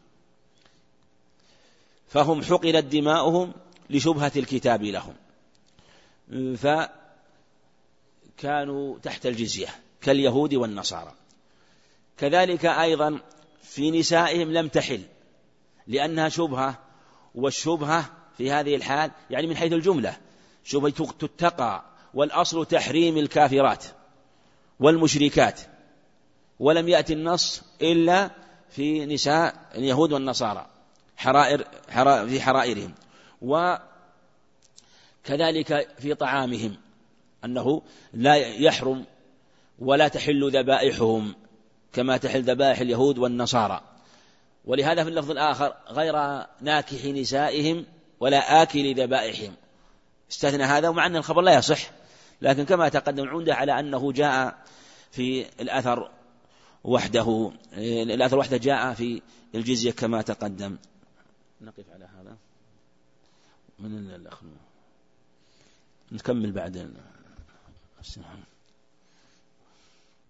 فهم حقنت دماؤهم لشبهة الكتاب لهم. فكانوا تحت الجزية كاليهود والنصارى. كذلك أيضا في نسائهم لم تحل لأنها شبهة والشبهة في هذه الحال يعني من حيث الجملة شبهة تتقى والأصل تحريم الكافرات والمشركات ولم يأتي النص إلا في نساء اليهود والنصارى حرائر في حرائرهم وكذلك في طعامهم أنه لا يحرم ولا تحل ذبائحهم. كما تحل ذبائح اليهود والنصارى. ولهذا في اللفظ الآخر غير ناكح نسائهم ولا آكل ذبائحهم. استثنى هذا ومع أن الخبر لا يصح لكن كما تقدم عنده على أنه جاء في الأثر وحده الأثر وحده جاء في الجزية كما تقدم. نقف على هذا. من الأخ؟ نكمل بعد. السلام